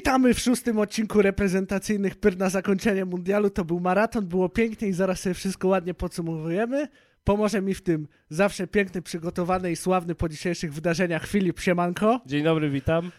Witamy w szóstym odcinku reprezentacyjnych pyr na zakończenie mundialu. To był maraton, było pięknie i zaraz sobie wszystko ładnie podsumowujemy. Pomoże mi w tym zawsze piękny, przygotowany i sławny po dzisiejszych wydarzeniach Filip Siemanko. Dzień dobry, witam.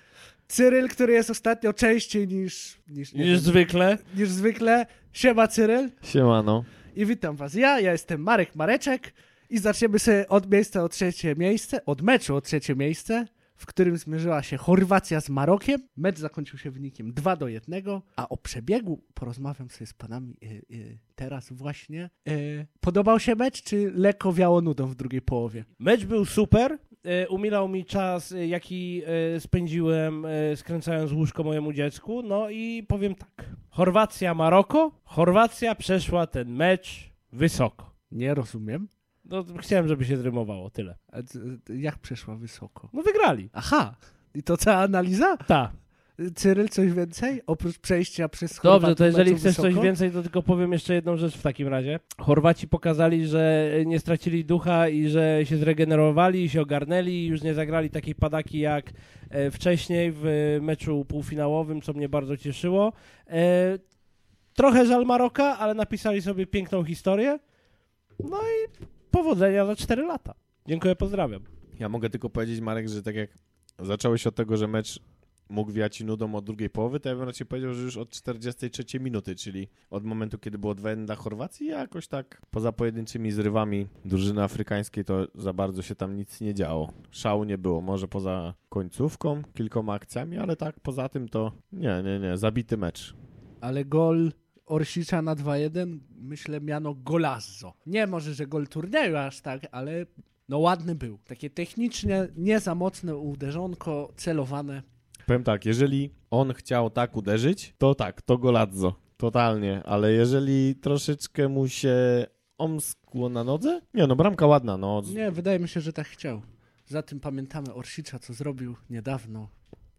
Cyryl, który jest ostatnio częściej niż, niż, Niż wiem, zwykle. niż zwykle. Siema Cyryl Siemano. i witam was ja, ja jestem Marek Mareczek i zaczniemy sobie od miejsca o trzecie miejsce, od meczu o trzecie miejsce, w którym zmierzyła się Chorwacja z Marokiem. Mecz zakończył się wynikiem 2 do 1, a o przebiegu porozmawiam sobie z panami y, y, teraz właśnie. Y, podobał się mecz, czy lekko wiało nudą w drugiej połowie? Mecz był super. E, Umilał mi czas, e, jaki e, spędziłem skręcając łóżko mojemu dziecku. No i powiem tak. Chorwacja, Maroko. Chorwacja przeszła ten mecz wysoko. Nie rozumiem. No, chciałem, żeby się zrymowało, tyle. A jak przeszła wysoko? No wygrali. Aha, i to cała analiza? Tak. Cyryl, coś więcej? Oprócz przejścia przez Dobrze, Chorwatów to jeżeli chcesz coś wysoko? więcej, to tylko powiem jeszcze jedną rzecz w takim razie. Chorwaci pokazali, że nie stracili ducha i że się zregenerowali, się ogarnęli i już nie zagrali takiej padaki jak e, wcześniej w meczu półfinałowym, co mnie bardzo cieszyło. E, trochę żal Maroka, ale napisali sobie piękną historię. No i powodzenia za 4 lata. Dziękuję, pozdrawiam. Ja mogę tylko powiedzieć, Marek, że tak jak zacząłeś od tego, że mecz mógł wiać nudą od drugiej połowy, to ja bym raczej powiedział, że już od 43 minuty, czyli od momentu, kiedy było 2-1 dla Chorwacji, jakoś tak poza pojedynczymi zrywami drużyny afrykańskiej, to za bardzo się tam nic nie działo. Szału nie było, może poza końcówką, kilkoma akcjami, ale tak poza tym to nie, nie, nie, zabity mecz. Ale gol Orsicza na 2-1, myślę, miano golazzo. Nie może, że gol turnieju aż tak, ale no ładny był. Takie technicznie nie za mocne uderzonko, celowane. Powiem tak, jeżeli on chciał tak uderzyć, to tak, to golazzo. Totalnie, ale jeżeli troszeczkę mu się omskło na nodze? Nie, no bramka ładna, no. Nie, wydaje mi się, że tak chciał. Za tym pamiętamy Orsicza, co zrobił niedawno.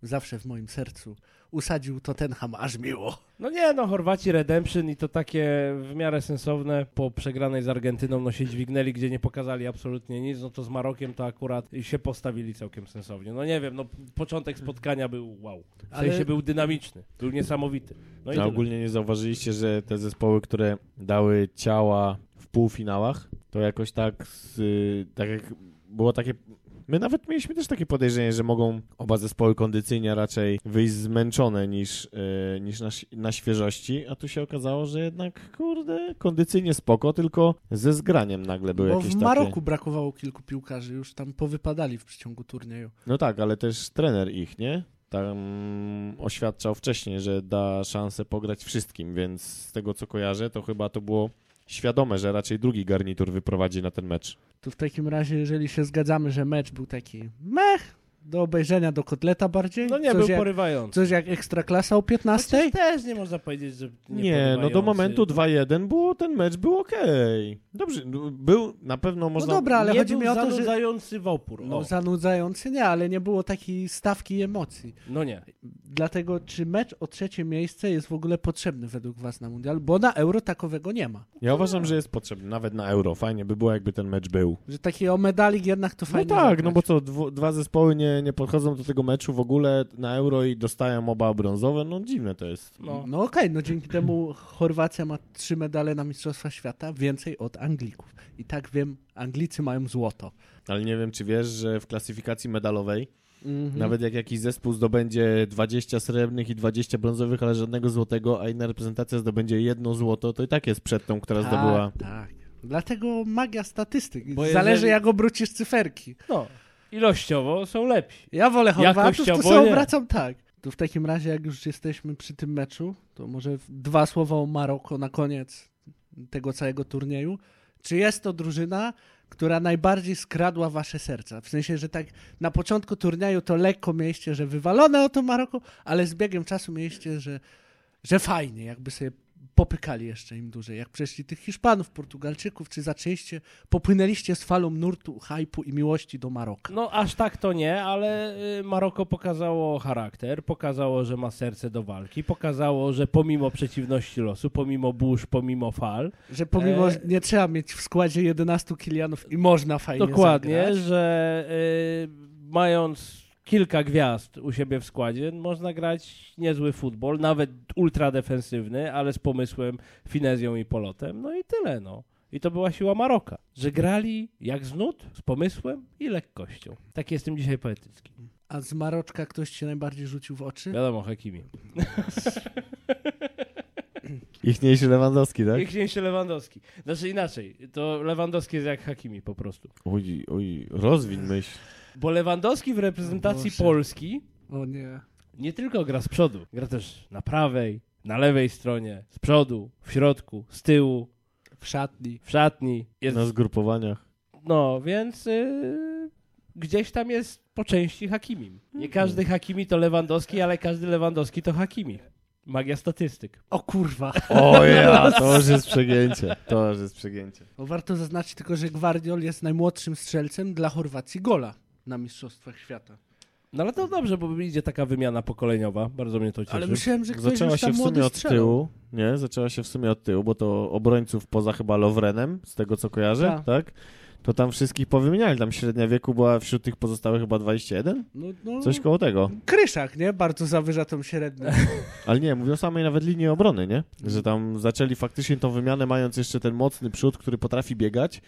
Zawsze w moim sercu. Usadził Tottenham aż miło. No nie, no Chorwaci Redemption i to takie w miarę sensowne po przegranej z Argentyną, no się dźwignęli, gdzie nie pokazali absolutnie nic, no to z Marokiem to akurat się postawili całkiem sensownie. No nie wiem, no początek spotkania był wow. W Ale- sensie był dynamiczny, był niesamowity. No tyle. ogólnie nie zauważyliście, że te zespoły, które dały ciała w półfinałach, to jakoś tak, z, tak jak było takie... My nawet mieliśmy też takie podejrzenie, że mogą oba zespoły kondycyjnie raczej wyjść zmęczone niż, e, niż na, na świeżości, a tu się okazało, że jednak, kurde, kondycyjnie spoko, tylko ze zgraniem nagle były Bo jakieś w takie... Maroku brakowało kilku piłkarzy, już tam powypadali w przeciągu turnieju. No tak, ale też trener ich, nie? Tam oświadczał wcześniej, że da szansę pograć wszystkim, więc z tego co kojarzę, to chyba to było świadome, że raczej drugi garnitur wyprowadzi na ten mecz. To w takim razie, jeżeli się zgadzamy, że mecz był taki mech, do obejrzenia do kotleta bardziej? No nie, coś był jak, porywający. Coś jak Ekstraklasa o 15? Chociaż też nie można powiedzieć, że nie, Nie, no do momentu 2-1 było, ten mecz był okej. Dobrze, no, był na pewno można... No dobra, ale nie chodzi mi o to, że... zanudzający w opór. No zanudzający nie, ale nie było takiej stawki i emocji. no nie. Dlatego, czy mecz o trzecie miejsce jest w ogóle potrzebny według was na mundial? Bo na Euro takowego nie ma. Ja uważam, że jest potrzebny, nawet na Euro. Fajnie by było, jakby ten mecz był. Że taki o medalik jednak to No fajnie tak, zagrać. no bo co, dwa zespoły nie, nie podchodzą do tego meczu w ogóle na Euro i dostają oba brązowe, no dziwne to jest. No. No okej, no dzięki temu Chorwacja ma trzy medale na Mistrzostwa Świata, więcej od Anglików. I tak wiem, Anglicy mają złoto. Ale nie wiem, czy wiesz, że w klasyfikacji medalowej Mhm. Nawet jak jakiś zespół zdobędzie 20 srebrnych i 20 brązowych, ale żadnego złotego, a inna reprezentacja zdobędzie jedno złoto, to i tak jest przed tą, która tak, zdobyła. Tak. Dlatego magia statystyk. Bo Zależy jeżeli- jak obrócisz cyferki. no. Ilościowo są lepsi. Ja wolę Chorwatów, to sobie nie. obracam tak. To w takim razie, jak już jesteśmy przy tym meczu, to może dwa słowa o Maroko na koniec tego całego turnieju. Czy jest to drużyna, która najbardziej skradła wasze serca? W sensie, że tak na początku turnieju to lekko mieliście, że wywalone o to Maroko, ale z biegiem czasu mieliście, że, że fajnie, jakby sobie popykali jeszcze im dłużej. Jak przeszli tych Hiszpanów, Portugalczyków, czy zaczęliście, popłynęliście z falą nurtu, hypu i miłości do Maroka? No aż tak to nie, ale y, Maroko pokazało charakter, pokazało, że ma serce do walki, pokazało, że pomimo przeciwności losu, pomimo burz, pomimo fal, Że pomimo, E, nie trzeba mieć w składzie 11 kilianów i można fajnie dokładnie, zagrać. że y, mając kilka gwiazd u siebie w składzie, można grać niezły futbol, nawet ultra defensywny, ale z pomysłem, finezją i polotem. No i tyle, no. I to była siła Maroka, że grali jak z nut, z pomysłem i lekkością. Tak jestem dzisiaj poetycki. A z Maroczka ktoś cię najbardziej rzucił w oczy? Wiadomo, Hakimi. Ichniejszy Lewandowski, tak? Ichniejszy Lewandowski. Znaczy inaczej, to Lewandowski jest jak Hakimi po prostu. Oj, oj, rozwiń myśl. Bo Lewandowski w reprezentacji Boże. Polski O nie. nie tylko gra z przodu, gra też na prawej, na lewej stronie, z przodu, w środku, z tyłu, W szatni. w szatni. Jest, Na zgrupowaniach. no, więc y, gdzieś tam jest po części Hakimim. Nie każdy Hakimi to Lewandowski, ale każdy Lewandowski to Hakimi. Magia statystyk. O kurwa. O ja, to już jest przegięcie. To już jest przegięcie. Bo warto zaznaczyć tylko, że Gwardiol jest najmłodszym strzelcem dla Chorwacji gola na Mistrzostwach Świata. No ale to dobrze, bo idzie taka wymiana pokoleniowa. Bardzo mnie to cieszy. Ale myślałem, że ktoś Zaczęła się w młody sumie od tyłu. Nie, zaczęła się w sumie od tyłu, bo to obrońców poza chyba Lovrenem, z tego co kojarzę, Tak. tak? To tam wszystkich powymieniali. Tam średnia wieku była wśród tych pozostałych chyba 21? No, no, Coś koło tego. Kryszak, nie? Bardzo zawyża tą średnią. Ale nie, mówię o samej nawet linii obrony, nie? Że tam zaczęli faktycznie tą wymianę, mając jeszcze ten mocny przód, który potrafi biegać,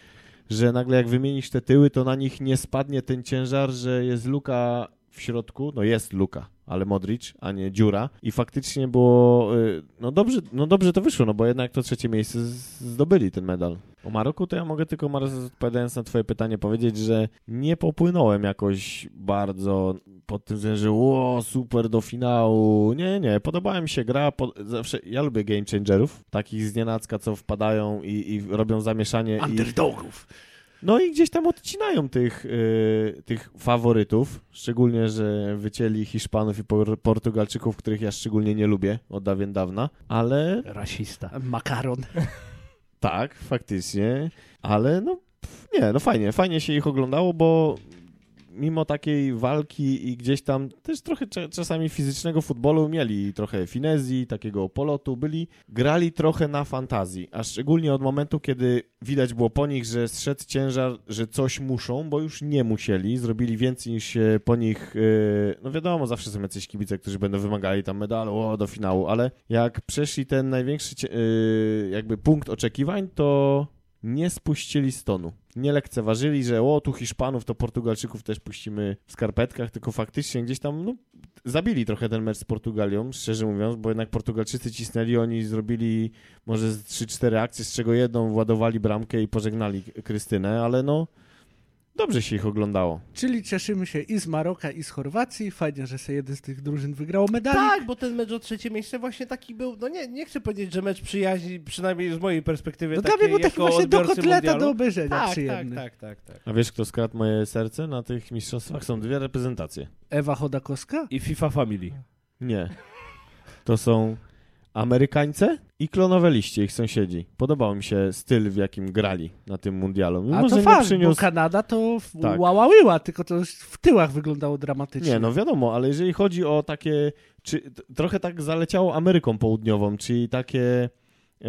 że nagle jak wymienisz te tyły, to na nich nie spadnie ten ciężar, że jest luka w środku, no jest luka, ale Modric, a nie dziura. I faktycznie było, y, no dobrze, no dobrze to wyszło, no bo jednak to trzecie miejsce zdobyli ten medal. O Maroku to ja mogę tylko, Marek, odpowiadając na twoje pytanie, powiedzieć, że nie popłynąłem jakoś bardzo pod tym względem, że o, super do finału. Nie, nie, podobała mi się gra. Po, zawsze, ja lubię game changerów, takich z nienacka, co wpadają i, i robią zamieszanie. I, Underdogów. No i gdzieś tam odcinają tych, y, tych faworytów, szczególnie, że wycięli Hiszpanów i Por- Portugalczyków, których ja szczególnie nie lubię od dawien dawna, ale Rasista. Makaron. tak, faktycznie, ale no pff, nie, no fajnie, fajnie się ich oglądało, bo mimo takiej walki i gdzieś tam też trochę cza- czasami fizycznego futbolu mieli trochę finezji, takiego polotu, byli, grali trochę na fantazji, a szczególnie od momentu, kiedy widać było po nich, że zszedł ciężar, że coś muszą, bo już nie musieli, zrobili więcej niż się po nich, yy, no wiadomo, zawsze są jacyś kibice, którzy będą wymagali tam medalu o, do finału, ale jak przeszli ten największy yy, jakby punkt oczekiwań, to nie spuścili stonu. Nie lekceważyli, że o, tu Hiszpanów, to Portugalczyków też puścimy w skarpetkach, tylko faktycznie gdzieś tam, no, zabili trochę ten mecz z Portugalią, szczerze mówiąc, bo jednak Portugalczycy cisnęli, oni zrobili może z 3-4 akcje, z czego jedną władowali bramkę i pożegnali Krystynę, ale no, dobrze się ich oglądało. Czyli cieszymy się i z Maroka, i z Chorwacji. Fajnie, że sobie jeden z tych drużyn wygrał medali. Tak, bo ten mecz o trzecie miejsce właśnie taki był, no nie, nie chcę powiedzieć, że mecz przyjaźni, przynajmniej z mojej perspektywy, No dla mnie był taki właśnie do kotleta mundialu. do obejrzenia tak, tak, przyjemny. tak, tak, tak. A wiesz, kto skradł moje serce na tych mistrzostwach? Są dwie reprezentacje. Ewa Chodakowska? I FIFA Family. Nie. To są Amerykańcy i klonoweliście ich sąsiedzi. Podobał mi się styl, w jakim grali na tym mundialu. Mimo, A to fakt, bo przyniósł... Kanada to Tak. łałałyła, tylko to już w tyłach wyglądało dramatycznie. Nie, no wiadomo, ale jeżeli chodzi o takie... Czy, trochę tak zaleciało Ameryką Południową, czyli takie... E,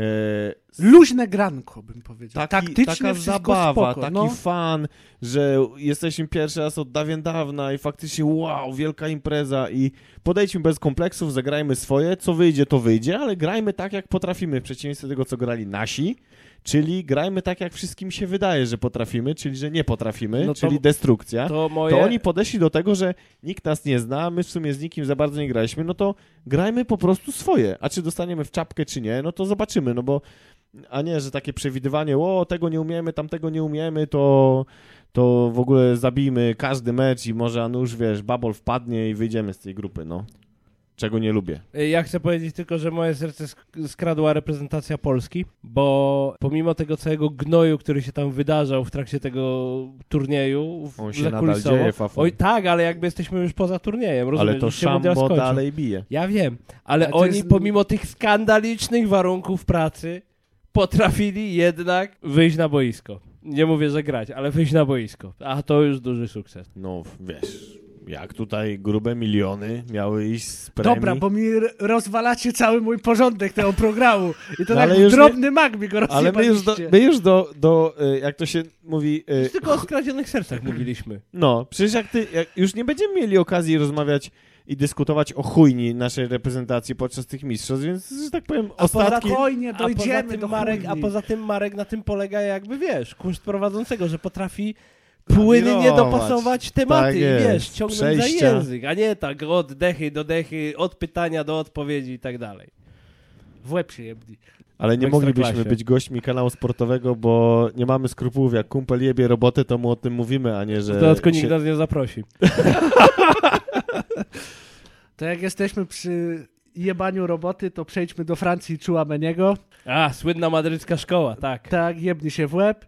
Luźne granko, bym powiedział. taki, Taktycznie taka zabawa, spoko, taki no. fan, że jesteśmy pierwszy raz od dawien dawna i faktycznie wow, wielka impreza i podejdźmy bez kompleksów, zagrajmy swoje, co wyjdzie, to wyjdzie, ale grajmy tak, jak potrafimy, w przeciwieństwie do tego, co grali nasi, czyli grajmy tak, jak wszystkim się wydaje, że potrafimy, czyli że nie potrafimy, No to- czyli destrukcja. To moje... To oni podeszli do tego, że nikt nas nie zna, my w sumie z nikim za bardzo nie graliśmy, no to grajmy po prostu swoje. A czy dostaniemy w czapkę, czy nie, no to zobaczymy, no bo a nie, że takie przewidywanie, o, tego nie umiemy, tamtego nie umiemy, to, to w ogóle zabijmy każdy mecz i może, a nuż, wiesz, babol wpadnie i wyjdziemy z tej grupy, no. Czego nie lubię. Ja chcę powiedzieć tylko, że moje serce sk- skradła reprezentacja Polski, bo pomimo tego całego gnoju, który się tam wydarzał w trakcie tego turnieju, w- On się nadal dzieje, Fafo. Oj, tak, ale jakby jesteśmy już poza turniejem, rozumiesz? Ale to szambo dalej bije. Ja wiem, ale Ale oni jest- pomimo tych skandalicznych warunków pracy potrafili jednak wyjść na boisko. Nie mówię, że grać, ale wyjść na boisko. A to już duży sukces. No, wiesz, Jak tutaj grube miliony miały iść z premii. Dobra, bo mi rozwalacie cały mój porządek tego programu. I to No, tak już nie- drobny mak mi go Ale my już, do, my już do, do, y, jak to się mówi, y, Tylko o skradzionych sercach mówiliśmy. no, przecież jak ty, jak już nie będziemy mieli okazji rozmawiać i dyskutować o chujni naszej reprezentacji podczas tych mistrzostw, więc, że tak powiem, A poza ostatki... Spokojnie, A poza, dojdziemy tym do Marek, a poza tym Marek na tym polega jakby, wiesz, kunszt prowadzącego, że potrafi płynnie dopasować tematy Tak jest. wiesz, ciągnąć Przejścia. za język, a nie tak od dechy do dechy, od pytania do odpowiedzi i tak dalej. W łeb się jebni. Ale nie w moglibyśmy być gośćmi kanału sportowego, bo nie mamy skrupułów. Jak kumpel jebie robotę, to mu o tym mówimy, a nie, że... Dodatkowo nikt się- nas nie zaprosi. To jak jesteśmy przy jebaniu roboty, to przejdźmy do Francji i Chouameniego. A, słynna madrycka szkoła, tak. Tak, jebni się w łeb.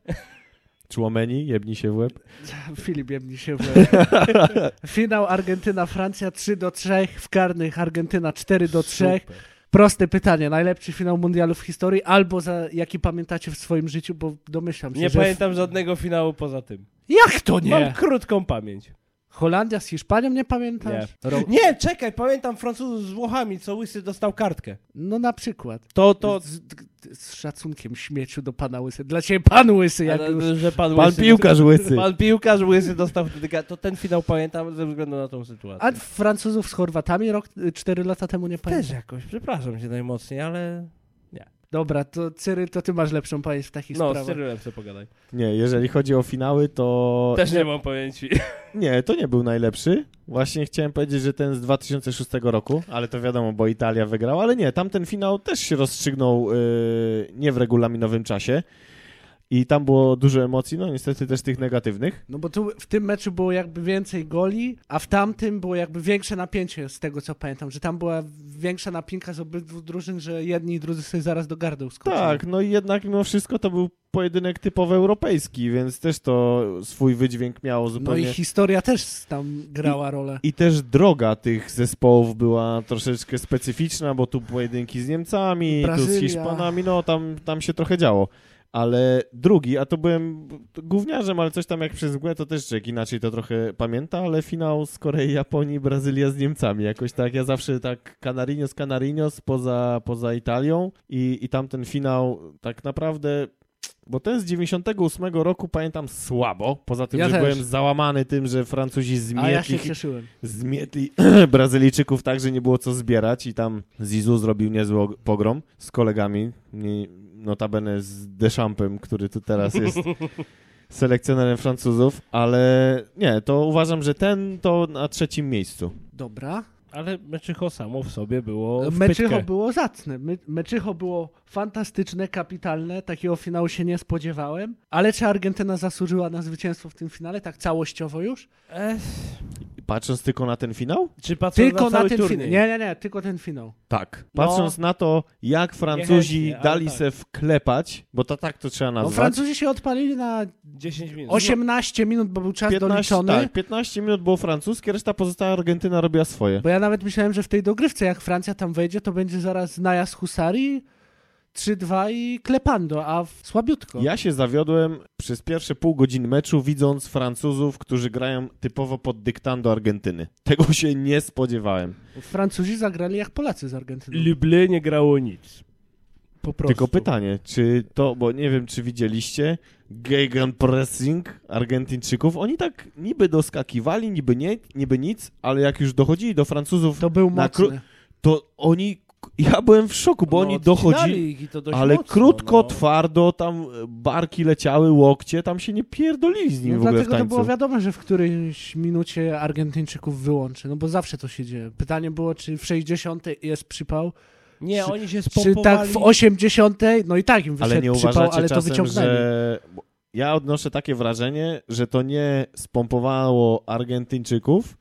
Człomeni, jebni się w łeb. Filip jebni się w łeb. Finał Argentyna-Francja 3 do 3, w karnych Argentyna 4 do 3. Super. Proste pytanie, najlepszy finał mundialu w historii, albo za jaki pamiętacie w swoim życiu, bo domyślam się, Nie że... pamiętam żadnego finału poza tym. Jak to nie? Mam krótką pamięć. Holandia z Hiszpanią nie pamiętasz? Ro... Nie, czekaj, pamiętam Francuzów z Włochami, co Łysy dostał kartkę. No na przykład. To, to... Z, z, szacunkiem śmieciu do pana Łysy. Dla ciebie pan Łysy, jak Ale, już... że pan, Pan Łysy, piłkarz łysy. Pan piłkarz Łysy dostał wtedy kartkę. To ten finał pamiętam ze względu na tą sytuację. A Francuzów z Chorwatami rok, 4 lata temu nie Też pamiętam. jakoś, przepraszam cię najmocniej, ale... Dobra, to Cyryl, to ty masz lepszą pamięć w takich No, z sprawach. Cyrylem sobie pogadaj. Nie, jeżeli chodzi o finały, to... Też nie mam pamięci. Nie, to nie był najlepszy. Właśnie chciałem powiedzieć, że ten z 2006 roku, ale to wiadomo, bo Italia wygrała, ale nie, tamten finał też się rozstrzygnął yy, nie w regulaminowym czasie. I tam było dużo emocji, no niestety też tych negatywnych. No bo tu w tym meczu było jakby więcej goli, a w tamtym było jakby większe napięcie z tego co pamiętam, że tam była większa napinka z obydwu drużyn, że jedni i drudzy sobie zaraz do gardeł skoczyli. Tak, no i jednak mimo wszystko to był pojedynek typowo europejski, więc też to swój wydźwięk miało No zupełnie. i historia też tam grała rolę. I też droga tych zespołów była troszeczkę specyficzna, bo tu pojedynki z Niemcami, tu z Brazylia. Hiszpanami, no tam, tam się trochę działo. Ale drugi, a to byłem gówniarzem, ale coś tam jak przez mgłę, to też inaczej to trochę pamięta, ale finał z Korei, Japonii, Brazylia z Niemcami. Jakoś tak, ja zawsze tak Canarinos, Canarinos poza, poza Italią i, i tamten finał tak naprawdę... Bo ten z 98 roku pamiętam słabo, poza tym, Ja że też. byłem załamany tym, że Francuzi A ja się zmietli zmietli Brazylijczyków tak, że nie było co zbierać i tam Zizu zrobił niezły og- pogrom z kolegami, nie- notabene z Deschampem, który tu teraz jest selekcjonerem Francuzów, ale nie, to uważam, że ten to na trzecim miejscu. Dobra. Ale Meczycho samo w sobie było w Meczycho pytkę. było zacne. My, Meczycho było fantastyczne, kapitalne. Takiego finału się nie spodziewałem. Ale czy Argentyna zasłużyła na zwycięstwo w tym finale, tak całościowo już? Ech, Patrząc tylko na ten finał? czy patrząc Tylko na, na, ten turniej? finał. Nie, nie, nie, tylko ten finał. Tak. No. Patrząc na to, jak Francuzi Niechętnie, dali tak. se wklepać, bo to tak to trzeba No, nazwać. Francuzi się odpalili na 10 minut. 18 minut, bo był czas 15, doliczony. tak, 15 minut było francuskie, reszta pozostała Argentyna robiła swoje. Bo ja nawet myślałem, że w tej dogrywce, jak Francja tam wejdzie, to będzie zaraz najazd Husarii, 3-2 i klepando, a w- słabiutko. Ja się zawiodłem przez pierwsze pół godziny meczu, widząc Francuzów, którzy grają typowo pod dyktando Argentyny. Tego się nie spodziewałem. Francuzi zagrali jak Polacy z Argentyną. Lublin nie grało nic. Po prostu. Tylko pytanie, czy to, bo nie wiem, czy widzieliście, Gegenpressing Argentyńczyków, oni tak niby doskakiwali, niby nie, niby nic, ale jak już dochodzili do Francuzów, To był Na mocny. to oni, ja byłem w szoku, bo No, oni dochodzili, ich i to dość ale mocno, krótko, no. twardo, tam e, barki leciały, łokcie, tam się nie pierdolili z nimi No w ogóle w dlatego to tańcu. było wiadomo, że w którejś minucie Argentyńczyków wyłączy, no bo zawsze to się dzieje. Pytanie było, czy w 60 jest przypał, Nie, Czy- oni się czy spompowali. tak w 80, no i tak im wyszedł Ale nie przypał, uważacie ale to wyciągnęli. że... Ja odnoszę takie wrażenie, że to nie spompowało Argentyńczyków,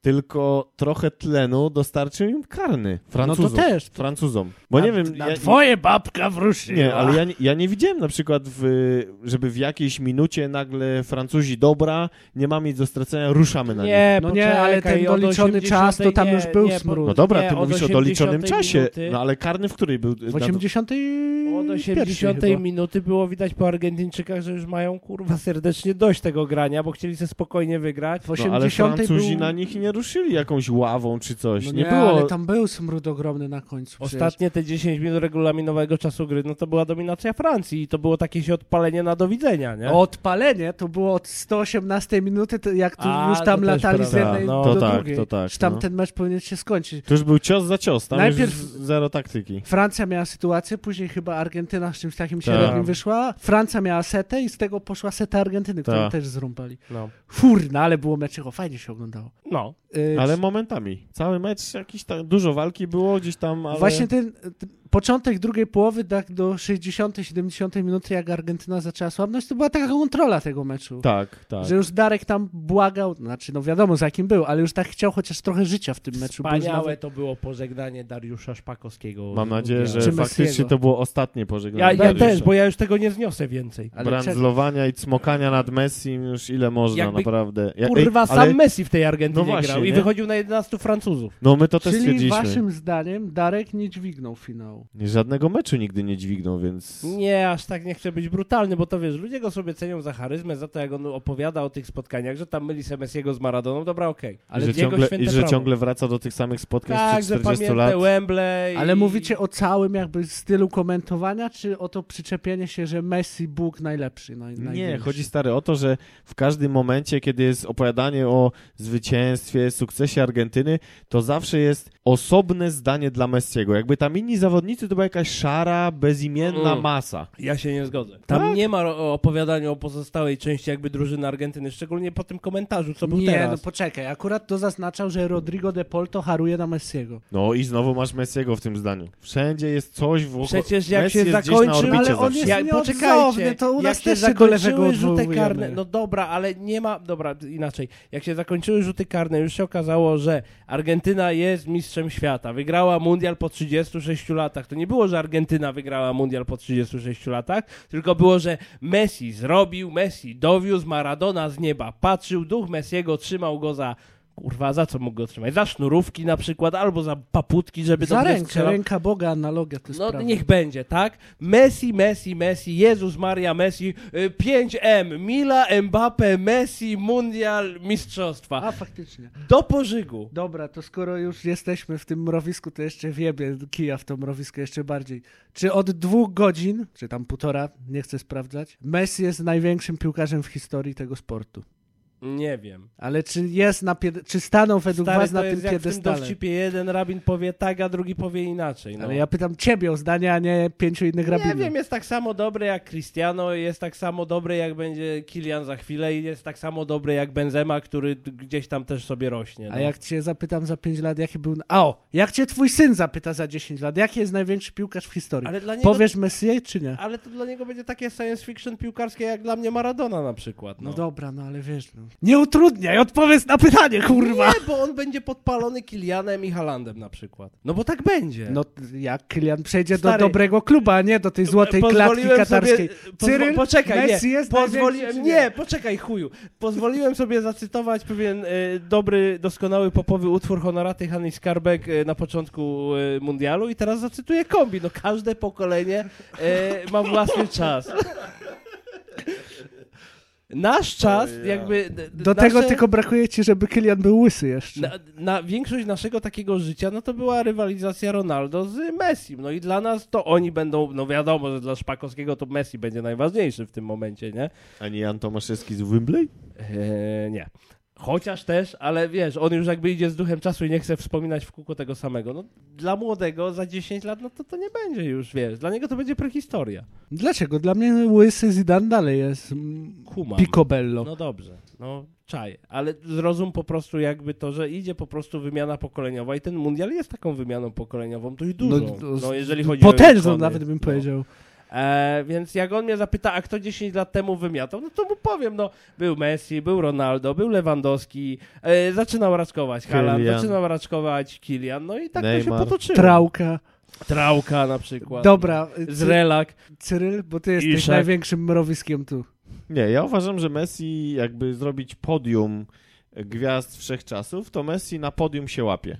tylko trochę tlenu dostarczył im karny. No Francuzom. to też. Francuzom. Bo nie wiem... Na ja- twoje babka wróci. Nie, ale ja, nie- ja nie widziałem na przykład, w, żeby w jakiejś minucie nagle Francuzi, dobra, nie mamy nic do stracenia, ruszamy na nich. Nie, No nie, ale ten doliczony 80 czas, to tam nie, już był nie, smród. No dobra, nie, ty mówisz o doliczonym 80 czasie, minuty- no ale karny w której był? W Na- 80. Od 80 chyba. minuty było widać po Argentyńczykach, że już mają kurwa serdecznie dość tego grania, bo chcieli sobie spokojnie wygrać. W No 80. ale Francuzi był... na nich nie ruszyli jakąś ławą czy coś. No nie, nie, było... ale tam był smród ogromny na końcu. przecież. Ostatnie te 10 minut regulaminowego czasu gry, no to była dominacja Francji i to było takie się odpalenie na do widzenia, nie? Odpalenie to było od 118 minuty, jak tu A, już tam latali z jednej No. do To tak, drugiej. to tak, tam no. ten mecz powinien się skończyć. To już był cios za cios, tam Najpierw- już zero taktyki. Francja miała sytuację, później chyba Argentyna z czymś takim Tak. średnim wyszła. Francja miała setę i z tego poszła seta Argentyny, którą Tak. też zrąbali. No. Furna, ale było meczycho, fajnie się oglądało. no. Ale momentami. Cały mecz jakiś tam, dużo walki było gdzieś tam, ale... Właśnie ten, ten początek drugiej połowy, tak do 60-70 minuty, jak Argentyna zaczęła słabnąć, to była taka kontrola tego meczu. Tak, tak. Że już Darek tam błagał, znaczy no wiadomo za kim był, ale już tak chciał chociaż trochę życia w tym meczu. Wspaniałe nawet- to było pożegnanie Dariusza Szpakowskiego. Mam nadzieję, że Czy faktycznie Messiego. to było ostatnie Ja, pożegnanie. ja Dariusza. też, bo ja już tego nie zniosę więcej. Ale Brandzlowania i cmokania nad Messi już ile można, Jakby- naprawdę. Ja, Kurwa, ej, sam ale, Messi w tej Argentynie No właśnie, grał i nie? wychodził na 11 Francuzów. No my to też Czyli stwierdziliśmy. waszym zdaniem Darek nie dźwignął finału. Nie, Żadnego meczu nigdy nie dźwignął, więc... Nie, aż tak nie chcę być brutalny, bo to wiesz, ludzie go sobie cenią za charyzmę, za to jak on opowiada o tych spotkaniach, że tam myli Messiego z Maradoną, dobra, okej. Ale I że, ciągle, i że ciągle wraca do tych samych spotkań Tak, sprzed że 40 pamiętę lat. Wembley. Ale i... mówicie o całym jakby stylu komentowania, czy o to przyczepienie się, że Messi Bóg najlepszy? Naj, Nie, chodzi stary o to, że w każdym momencie, kiedy jest opowiadanie o zwycięstwie, sukcesie Argentyny, to zawsze jest osobne zdanie dla Messiego. Jakby tam inni zawodnicy to była jakaś szara, bezimienna Mm. masa. Ja się nie zgodzę. Tam Tak? nie ma opowiadania o pozostałej części jakby drużyny Argentyny, szczególnie po tym komentarzu, co był Nie, no teraz. poczekaj, akurat to zaznaczał, że Rodrigo de Paul to haruje na Messiego. No i znowu masz Messiego w tym zdaniu. Wszędzie jest coś w Przecież jak Messi się zakończy, ale on zawsze. jest Jak, poczekajcie, to u nas jak się też się zakończyły rzuty karne, no dobra, ale nie ma, dobra, inaczej, jak się zakończyły rzuty karne, już się okazało, że Argentyna jest mistrzem świata, wygrała mundial po 36 latach, to nie było, że Argentyna wygrała mundial po 36 latach, tylko było, że Messi zrobił, Messi dowiózł, Maradona z nieba patrzył, duch Messiego trzymał go za Kurwa, za co mógł go trzymać? Za sznurówki na przykład, albo za paputki, żeby Za rękę, strzelał. ręka Boga, analogia, to jest No prawda. niech będzie, tak? Messi, Messi, Messi, Jezus Maria, Messi, y, 5M, Mila, Mbappe, Messi, Mundial, Mistrzostwa. A, faktycznie. Do pożygu. Dobra, to skoro już jesteśmy w tym mrowisku, to jeszcze wiebie kija w to mrowisko jeszcze bardziej. Czy od dwóch godzin, czy tam półtora, nie chcę sprawdzać, Messi jest największym piłkarzem w historii tego sportu? Nie wiem. Ale czy jest na pied- czy stanął według Stary, was na tym jak w tym piedestale? dowcipie jeden rabin powie tak, a drugi powie inaczej. No. Ale ja pytam ciebie o zdanie, a nie pięciu innych nie rabinów. wiem, jest tak samo dobry jak Cristiano, jest tak samo dobry jak będzie Kilian za chwilę i jest tak samo dobry jak Benzema, który gdzieś tam też sobie rośnie. No. A jak cię zapytam za 5 lat, jaki był... A o, jak cię twój syn zapyta za 10 lat, jaki jest największy piłkarz w historii? Ale dla niego Powiesz Messi, czy nie? Ale to dla niego będzie takie science fiction piłkarskie jak dla mnie Maradona na przykład. No No, dobra, no ale wiesz, no. Nie utrudniaj, odpowiedz na pytanie, kurwa! Nie, bo on będzie podpalony Kilianem i Halandem na przykład. No bo tak będzie. No jak Kylian przejdzie Stary, do dobrego kluba, a nie do tej złotej klatki katarskiej. Sobie, Cyryl, poczekaj, Messi nie. jest Pozwoliłem, nie, poczekaj, chuju. Pozwoliłem sobie zacytować pewien e, dobry, doskonały popowy utwór Honoraty Hanny Skarbek e, na początku e, mundialu i teraz zacytuję kombi. No każde pokolenie ma własny czas. Nasz czas, jakby. d- d- Do nasze, tego tylko brakuje ci, żeby Kylian był łysy jeszcze. Na, na większość naszego takiego życia, no to była rywalizacja Ronaldo z Messi. No i dla nas to oni będą, no wiadomo, że dla Szpakowskiego to Messi będzie najważniejszy w tym momencie, nie? A nie Jan Tomaszewski z Wembley? Eee, nie. Chociaż też, ale wiesz, on już jakby idzie z duchem czasu i nie chce wspominać w kółko tego samego. No, dla młodego za 10 lat, no to to nie będzie już, wiesz, dla niego to będzie prehistoria. Dlaczego? Dla mnie łysy Zidane dalej jest mm, Kumam. picobello. No dobrze, no czaję, ale zrozum po prostu jakby to, że idzie po prostu wymiana pokoleniowa i ten mundial jest taką wymianą pokoleniową dość dużą, no, no, jeżeli chodzi o Potężną nawet bym No. E, więc jak on mnie zapyta, a kto 10 lat temu wymiatał, no to mu powiem, no był Messi, był Ronaldo, był Lewandowski, e, zaczynał raczkować Haaland, zaczynał raczkować Kilian, no i tak to Neymar. się potoczyło. Trałka. Trałka na przykład. Dobra, Cy- Zrelak. Cyryl, bo ty jesteś Iszak. największym mrowiskiem tu. Nie, ja uważam, że Messi jakby zrobić podium gwiazd wszechczasów, to Messi na podium się łapie.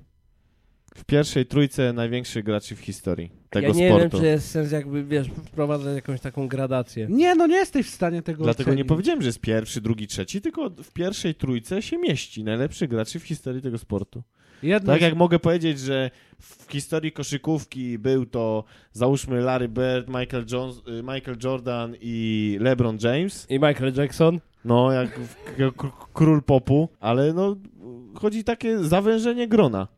W pierwszej trójce największych graczy w historii tego ja nie sportu. wiem, czy jest sens jakby, wiesz, wprowadzać jakąś taką gradację. Nie, no nie jesteś w stanie tego Dlatego nie ocenić. powiedziałem, że jest pierwszy, drugi, trzeci, tylko w pierwszej trójce się mieści najlepszych graczy w historii tego sportu. Jedno Tak z- jak mogę powiedzieć, że w historii koszykówki był to załóżmy Larry Bird, Michael, Jones, y, Michael Jordan i LeBron James, I Michael Jackson. no jak w- k- k- król popu, ale no chodzi takie zawężenie grona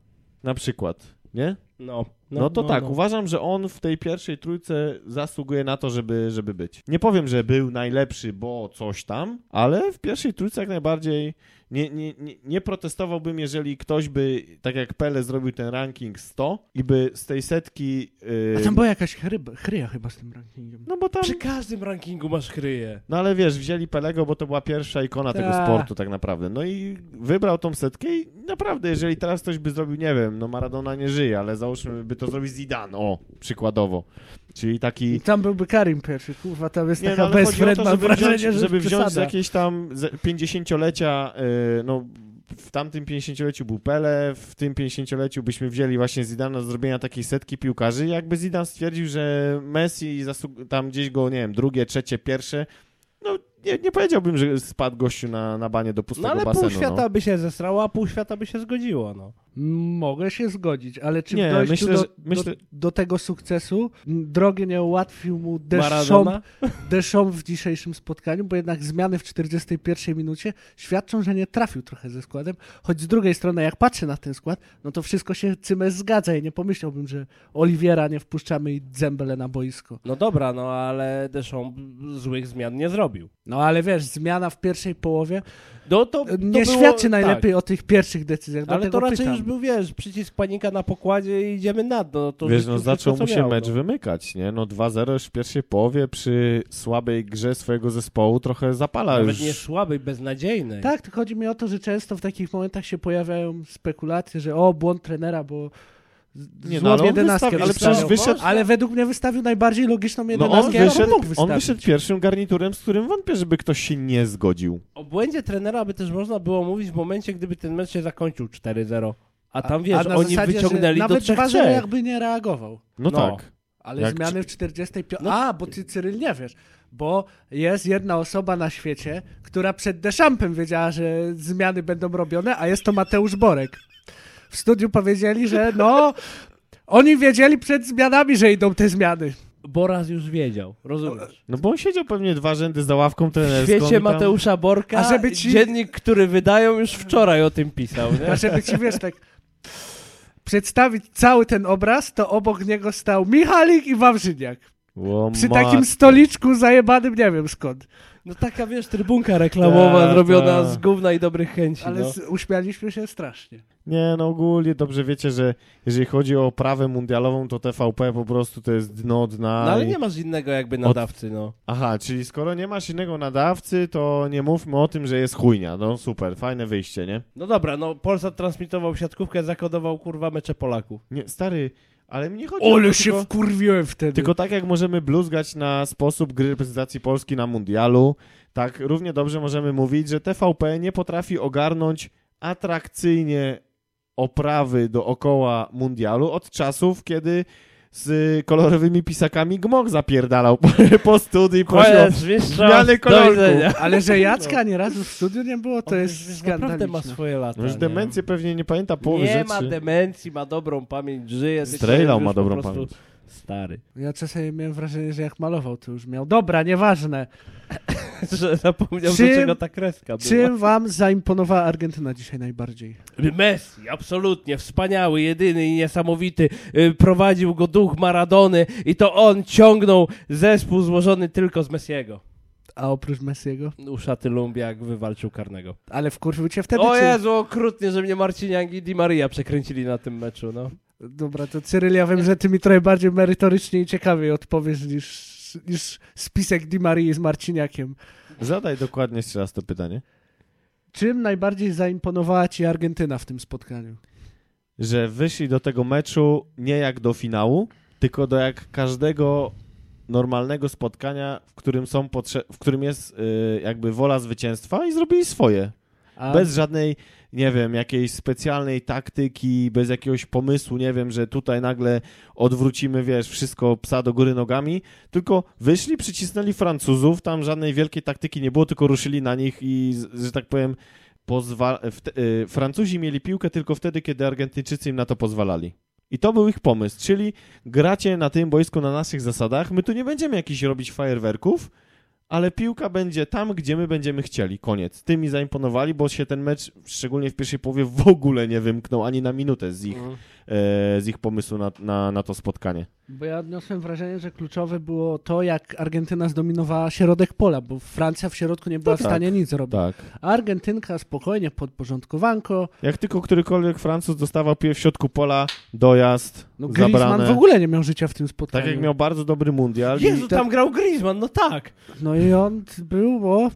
na przykład, nie? No, No, to tak, uważam, że on w tej pierwszej trójce zasługuje na to, żeby, żeby być. Nie powiem, że był najlepszy, bo coś tam, ale w pierwszej trójce jak najbardziej nie, nie, nie, nie protestowałbym, jeżeli ktoś by, tak jak Pele zrobił ten ranking 100 i by z tej setki... Yy, A tam była jakaś chryba, chryja chyba z tym rankingiem. no bo tam... Przy każdym rankingu masz chryję. No ale wiesz, wzięli Pelego, bo to była pierwsza ikona tego Ta. sportu tak naprawdę. No i wybrał tą setkę i naprawdę, jeżeli teraz ktoś by zrobił, nie wiem, no Maradona nie żyje, ale załóżmy by to zrobił Zidane, o, przykładowo. Czyli taki... I tam byłby Karim pierwszy, kurwa, tam jest Nie, taka no, mam żeby wrażenie, wziąć, że żeby wziąć z jakieś tam z- 50-lecia, yy, no w tamtym 50-leciu był Pele, w tym 50-leciu byśmy wzięli właśnie Zidana do zrobienia takiej setki piłkarzy. Jakby Zidane stwierdził, że Messi tam gdzieś go, nie wiem, drugie, trzecie, pierwsze, no nie, nie powiedziałbym, że spadł gościu na, na banie do pustego No ale basenu. pół świata by się zesrało, a pół świata by się zgodziło, no. Mogę się zgodzić, ale czy Nie, myślę, do, że- myślę- do, do tego sukcesu m, drogi nie ułatwił mu Deschamps, w dzisiejszym spotkaniu, bo jednak zmiany w 41 minucie świadczą, że nie trafił trochę ze składem, choć z drugiej strony jak patrzę na ten skład, no to wszystko się cymes zgadza i nie pomyślałbym, że Oliwiera nie wpuszczamy i Zembele na boisko. No dobra, no ale Deschamps złych zmian nie zrobił. No ale wiesz, zmiana w pierwszej połowie No to, to nie było, świadczy tak. najlepiej o tych pierwszych decyzjach, Ale to raczej pytam. już był, wiesz, przycisk panika na pokładzie i idziemy na dno. No to Wiesz, no zaczął mu się miał, mecz no. wymykać, nie? No 2-0 już w pierwszej połowie przy słabej grze swojego zespołu trochę zapala Nawet już. nie słabej, beznadziejnej. Tak, tylko chodzi mi o to, że często w takich momentach się pojawiają spekulacje, że o, błąd trenera, bo Nie, złą no, ale on jedenastkę ale przecież wyszedł- Ale według mnie wystawił najbardziej logiczną No jedenastkę, on jaką wyszedł, mógł on wyszedł pierwszym garniturem, z którym wątpię, żeby ktoś się nie zgodził. O błędzie trenera by też można było mówić w momencie, gdyby ten mecz się zakończył 4-0. A tam, A- wiesz, a oni zasadzie, wyciągnęli do nawet 3 2-0 jakby nie reagował. No, No. tak. Ale Jak zmiany w 45... No- A, bo ty, Cyryl, nie wiesz. Bo jest jedna osoba na świecie, która przed Deschampem wiedziała, że zmiany będą robione, a jest to Mateusz Borek. W studiu powiedzieli, że no... Oni wiedzieli przed zmianami, że idą te zmiany. Boraz już wiedział, rozumiesz? No bo on siedział pewnie dwa rzędy za ławką W trenerską. świecie i tam- Mateusza Borka A żeby ci- dziennik, który wydają, już wczoraj o tym pisał, nie? A żeby ci, wiesz, tak przedstawić cały ten obraz, to obok niego stał Michalik i Wawrzyniak. O, Przy matko. takim stoliczku zajebanym, nie wiem skąd. No taka, wiesz, trybunka reklamowa Ta, zrobiona ta. z gówna i dobrych chęci, Ale no. uśmialiśmy się strasznie. Nie, no ogólnie dobrze wiecie, że jeżeli chodzi o prawę mundialową, to TVP po prostu to jest dno dna. No ale i- nie masz innego jakby nadawcy, no. Aha, czyli skoro nie masz innego nadawcy, to nie mówmy o tym, że jest chujnia. No super, fajne wyjście, nie? No dobra, no Polsat transmitował siatkówkę, zakodował kurwa mecze Polaków. Nie, stary, ale mnie chodzi o Ole to się tylko, wkurwiłem wtedy. tylko tak jak możemy bluzgać na sposób gry reprezentacji Polski na mundialu, tak równie dobrze możemy mówić, że TVP nie potrafi ogarnąć atrakcyjnie oprawy dookoła mundialu od czasów, kiedy z kolorowymi pisakami gmok zapierdalał po, po studii, prosił o mistrzostw, zmiany widzenia. Ale że Jacka ani razu w studiu nie było, to On jest naprawdę ma skandaliczne. swoje lata. No już nie? demencję pewnie nie pamięta połowy Nie rzeczy. ma demencji, ma dobrą pamięć, żyje. Strejlał ma po dobrą pamięć. Stary. Ja czasami miałem wrażenie, że jak malował, to już miał. Dobra, nieważne. Że zapomniał, Czym- do czego ta kreska była. Czym wam zaimponowała Argentyna dzisiaj najbardziej? Messi, absolutnie, wspaniały, jedyny i niesamowity. Y, Prowadził go duch Maradony i to on ciągnął zespół złożony tylko z Messiego. A oprócz Messiego? Uszaty Lumbiak wywalczył karnego. Ale wkurwił cię wtedy, O czy... Jezu, okrutnie, że mnie Marciniak i Di Maria przekręcili na tym meczu, no. Dobra, to Cyryl, ja wiem, że ty mi trochę bardziej merytorycznie i ciekawiej odpowiesz niż niż, niż spisek Di Marii z Marciniakiem. Zadaj dokładnie jeszcze raz to pytanie. Czym najbardziej zaimponowała ci Argentyna w tym spotkaniu? Że wyszli do tego meczu nie jak do finału, tylko do jak każdego normalnego spotkania, w którym są potrze- w którym jest y, jakby wola zwycięstwa i zrobili swoje. A Bez żadnej, nie wiem, jakiejś specjalnej taktyki, bez jakiegoś pomysłu, nie wiem, że tutaj nagle odwrócimy, wiesz, wszystko psa do góry nogami, tylko wyszli, przycisnęli Francuzów, tam żadnej wielkiej taktyki nie było, tylko ruszyli na nich i, że tak powiem, pozwa- y, Francuzi mieli piłkę tylko wtedy, kiedy Argentyńczycy im na to pozwalali. I to był ich pomysł, czyli gracie na tym boisku na naszych zasadach, my tu nie będziemy jakichś robić fajerwerków, ale piłka będzie tam, gdzie my będziemy chcieli. Koniec. Ty mi zaimponowali, bo się ten mecz, szczególnie w pierwszej połowie, w ogóle nie wymknął ani na minutę z ich, Mhm. Z ich pomysłu na, na, na to spotkanie. Bo ja odniosłem wrażenie, że kluczowe było to, jak Argentyna zdominowała środek pola, bo Francja w środku nie była No w tak. stanie nic zrobić. Tak. A Argentynka spokojnie, podporządkowanko. Jak tylko którykolwiek Francuz dostawał piłę w środku pola, dojazd, No Griezmann zabrane. w ogóle nie miał życia w tym spotkaniu. Tak jak miał bardzo dobry mundial. Jezu, tam grał Griezmann, no tak. No i on był, bo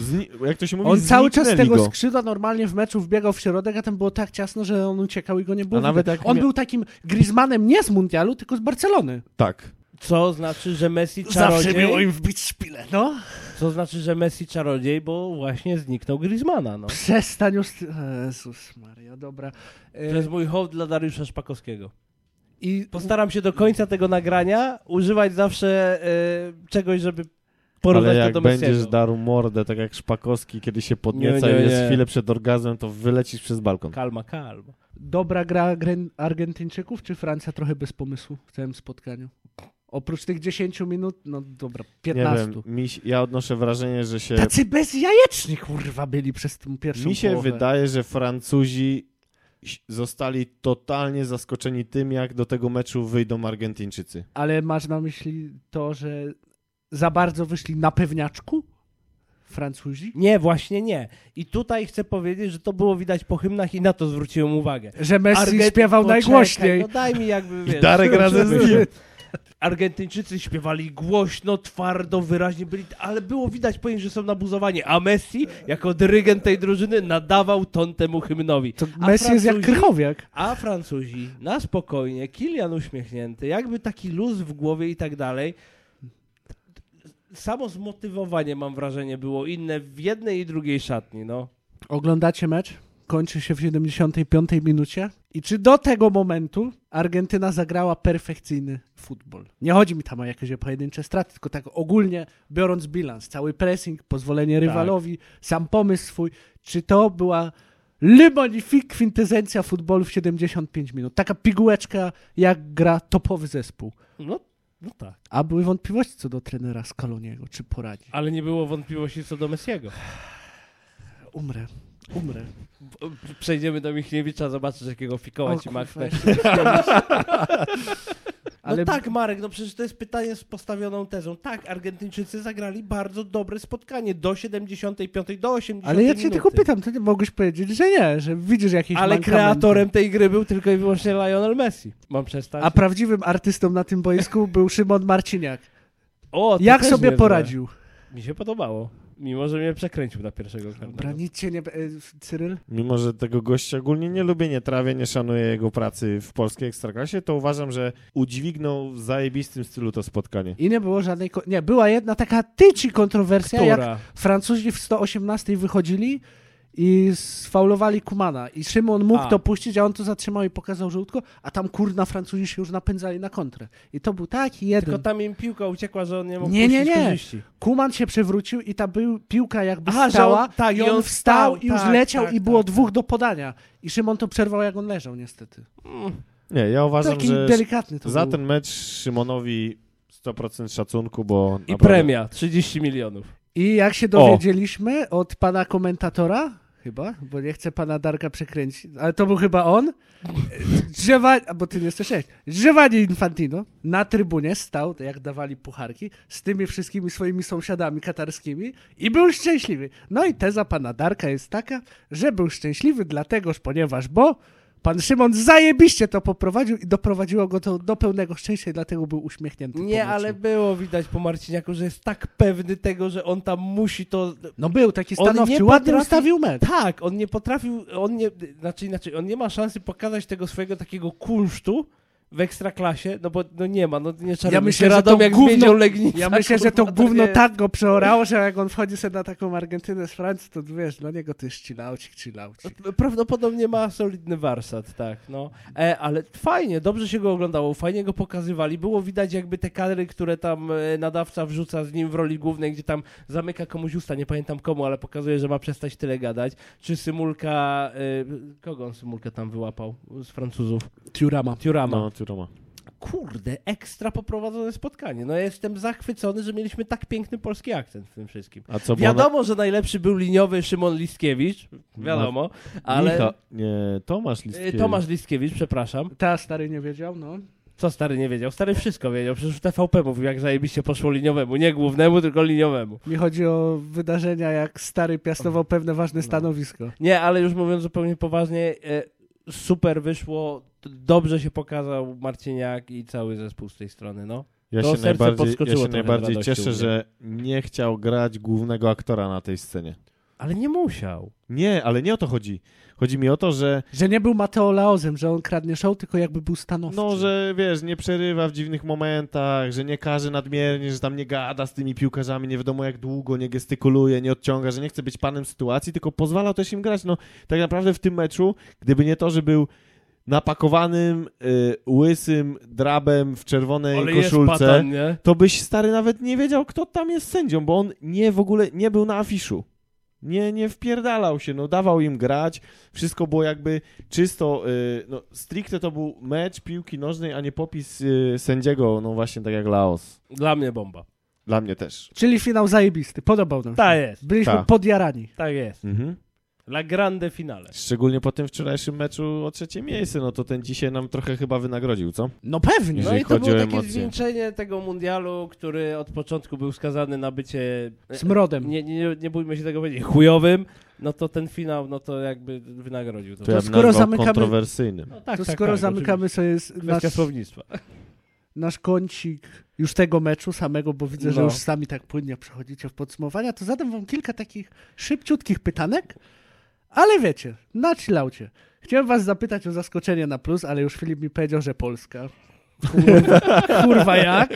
Zni- jak to się mówi, on cały czas tego go. skrzydła normalnie w meczu wbiegał w środek, a tam było tak ciasno, że on uciekał i go nie było A nawet jak On mia- był takim Griezmannem nie z mundialu, tylko z Barcelony. Tak. Co znaczy, że Messi Zawsze czarodziej? miło im wbić szpilę, no. Co znaczy, że Messi czarodziej, bo właśnie zniknął Griezmana, no. Przestań już... Jezus Maria, dobra. E, To jest mój hołd dla Dariusza Szpakowskiego. I Postaram się do końca tego nagrania używać zawsze e, czegoś, żeby porównać to jak do będziesz darł mordę, tak jak Szpakowski, kiedy się podnieca Nie, nie, i jest nie. chwilę przed orgazmem, to wylecisz przez balkon. Kalma, kalma. dobra gra Argentyńczyków, czy Francja trochę bez pomysłu w całym spotkaniu? Oprócz tych 10 minut, no dobra, 15. Nie wiem, mi, ja odnoszę wrażenie, że się... Tacy bezjajeczni, kurwa, byli przez tą pierwszą Mi się połowę. wydaje, że Francuzi zostali totalnie zaskoczeni tym, jak do tego meczu wyjdą Argentyńczycy. Ale masz na myśli to, że za bardzo wyszli na pewniaczku? Francuzi? Nie, właśnie nie. I tutaj chcę powiedzieć, że to było widać po hymnach i na to zwróciłem uwagę. Że Messi Argent- śpiewał Poczekaj, najgłośniej. No daj mi jakby, wiesz... Darek razem z nim. Argentyńczycy śpiewali głośno, twardo, wyraźnie byli, ale było widać po nich, że są nabuzowani, a Messi, jako dyrygent tej drużyny, nadawał ton temu hymnowi. To A Messi jest jak Francuzi- Krychowiak. A Francuzi na spokojnie, Kilian uśmiechnięty, jakby taki luz w głowie i tak dalej. Samo zmotywowanie, mam wrażenie, było inne w jednej i drugiej szatni, no. Oglądacie mecz? Kończy się w 75 minucie. I czy do tego momentu Argentyna zagrała perfekcyjny futbol? Nie chodzi mi tam o jakieś pojedyncze straty, tylko tak ogólnie biorąc bilans, cały pressing, pozwolenie rywalowi, sam pomysł swój. Czy to była Le Magnifique kwintesencja futbolu w 75 minut? Taka pigułeczka, jak gra topowy zespół. No, no tak. A były wątpliwości co do trenera Scaloniego, czy poradzi. Ale nie było wątpliwości co do Messiego. Umrę, umrę. Przejdziemy do Michniewicza, zobaczysz jakiego fikoła O, ci maknę. Ale No tak, Marek, no przecież to jest pytanie z postawioną tezą. Tak, Argentyńczycy zagrali bardzo dobre spotkanie do 75, do 80 Ale ja cię minuty. tylko pytam, ty nie mogłeś powiedzieć, że nie, że widzisz jakieś Ale mankamenty. kreatorem tej gry był tylko i wyłącznie Lionel Messi. Mam przestać? A prawdziwym artystą na tym boisku był Szymon Marciniak. o, Jak sobie poradził? Mi się podobało. Mimo, że mnie przekręcił na pierwszego Dobra, karnego. nic cię nie... e, Cyryl? Mimo, że tego gościa ogólnie nie lubię, nie trawię, nie szanuję jego pracy w polskiej Ekstraklasie, to uważam, że udźwignął w zajebistym stylu to spotkanie. I nie było żadnej... Nie, była jedna taka tyci kontrowersja, jak Która? Francuzi w 118 wychodzili i sfaulowali Kumana. I Szymon mógł A. to puścić, a on to zatrzymał i pokazał żółtko, a tam kurna Francuzi się już napędzali na kontrę. I to był taki jeden... Tylko tam im piłka uciekła, że on nie mógł Nie, nie, puścić nie. korzyści. Kuman się przewrócił i ta był, piłka jakby że stała on- tak, i on on wstał i już tak, leciał tak, i było tak, dwóch do podania. I Szymon to przerwał jak on leżał niestety. Nie, ja uważam, Taki że delikatny to za był. ten mecz Szymonowi 100% szacunku, bo... I naprawdę- premia, 30 milionów. I jak się dowiedzieliśmy od pana komentatora, chyba, bo nie chcę pana Darka przekręcić, ale to był chyba on, Giovanni, bo ty nie słyszałeś, Giovanni Infantino na trybunie stał, jak dawali pucharki, z tymi wszystkimi swoimi sąsiadami katarskimi i był szczęśliwy. No i teza pana Darka jest taka, że był szczęśliwy dlatego, ponieważ, bo Pan Szymon zajebiście to poprowadził i doprowadziło go to do pełnego szczęścia i dlatego był uśmiechnięty. Nie, ale było widać po Marciniaku, że jest tak pewny tego, że on tam musi to... No był taki stanowczy, nie ładnie potrafi- ustawił mecz. Tak, on nie potrafił, on nie, znaczy inaczej, on nie ma szansy pokazać tego swojego takiego kunsztu w ekstraklasie, no bo no nie ma, no nie trzeba Ja ja myślę, się że to Radomiak gówno- Legnica. Ja myślę, że to gówno nie- tak go przeorało, że jak on wchodzi sobie na taką Argentynę z Francji, to wiesz, dla niego to jest chillaucik, chillaucik. Prawdopodobnie ma solidny warsztat, tak, no. E, ale fajnie, dobrze się go oglądało, fajnie go pokazywali. Było widać jakby te kadry, które tam e, nadawca wrzuca z nim w roli głównej, gdzie tam zamyka komuś usta, nie pamiętam komu, ale pokazuje, że ma przestać tyle gadać. Czy Symulka, e, kogo on Symulkę tam wyłapał z Francuzów? Tiurama. Tiurama. No, Turoma. Kurde, ekstra poprowadzone spotkanie. No ja jestem zachwycony, że mieliśmy tak piękny polski akcent w tym wszystkim. A co było na- Wiadomo, że najlepszy był liniowy Szymon Listkiewicz, wiadomo, ale... Micha... Nie, Tomasz Y, Listkiewicz. Tomasz Listkiewicz, przepraszam. Ta stary nie wiedział, no. Co stary nie wiedział? Stary wszystko wiedział. Przecież w TVP mówił, jak zajebiście poszło liniowemu. Nie głównemu, tylko liniowemu. Mi chodzi o wydarzenia, jak stary piastował pewne ważne stanowisko. Nie, ale już mówiąc zupełnie poważnie, e, super wyszło. Dobrze się pokazał Marciniak i cały zespół z tej strony, no. Ja To się najbardziej, ja się najbardziej cieszę, że nie chciał grać głównego aktora na tej scenie. Ale nie musiał. Nie, ale nie o to chodzi. Chodzi mi o to, że Że nie był Mateo Laozem, że on kradnie show, tylko jakby był stanowczy. no, że wiesz, nie przerywa w dziwnych momentach, że nie każe nadmiernie, że tam nie gada z tymi piłkarzami, nie wiadomo jak długo, nie gestykuluje, nie odciąga, że nie chce być panem sytuacji, tylko pozwalał też im grać. No, tak naprawdę w tym meczu, gdyby nie to, że był napakowanym, y, łysym drabem w czerwonej Ale koszulce, patan, nie? to byś stary nawet nie wiedział, kto tam jest sędzią, bo on nie w ogóle nie był na afiszu. Nie, nie wpierdalał się, no dawał im grać, wszystko było jakby czysto, y, no stricte to był mecz piłki nożnej, a nie popis y, sędziego, no właśnie tak jak Laos. Dla mnie bomba. Dla mnie też. Czyli finał zajebisty, podobał nam się. Tak jest. Byliśmy Tak. podjarani. Tak jest. Mhm. La grande finale. Szczególnie po tym wczorajszym meczu o trzecie miejsce, no to ten dzisiaj nam trochę chyba wynagrodził, co? No pewnie. No Jeżeli i to było takie zwieńczenie tego mundialu, który od początku był skazany na bycie... e, Smrodem. Nie, nie, nie bójmy się tego powiedzieć, chujowym, no to ten finał, no to jakby wynagrodził to. To ja bym skoro zamykamy- kontrowersyjnym. no, tak, to tak, skoro tak, zamykamy sobie oczywiście. nasz, Kwestia słownictwa. nasz kącik już tego meczu samego, bo widzę, że No. już sami tak płynnie przechodzicie w podsumowania, to zadam wam kilka takich szybciutkich pytanek, ale wiecie, na chillaucie. Chciałem was zapytać o zaskoczenie na plus, ale już Filip mi powiedział, że Polska. Kurwa, kurwa jak?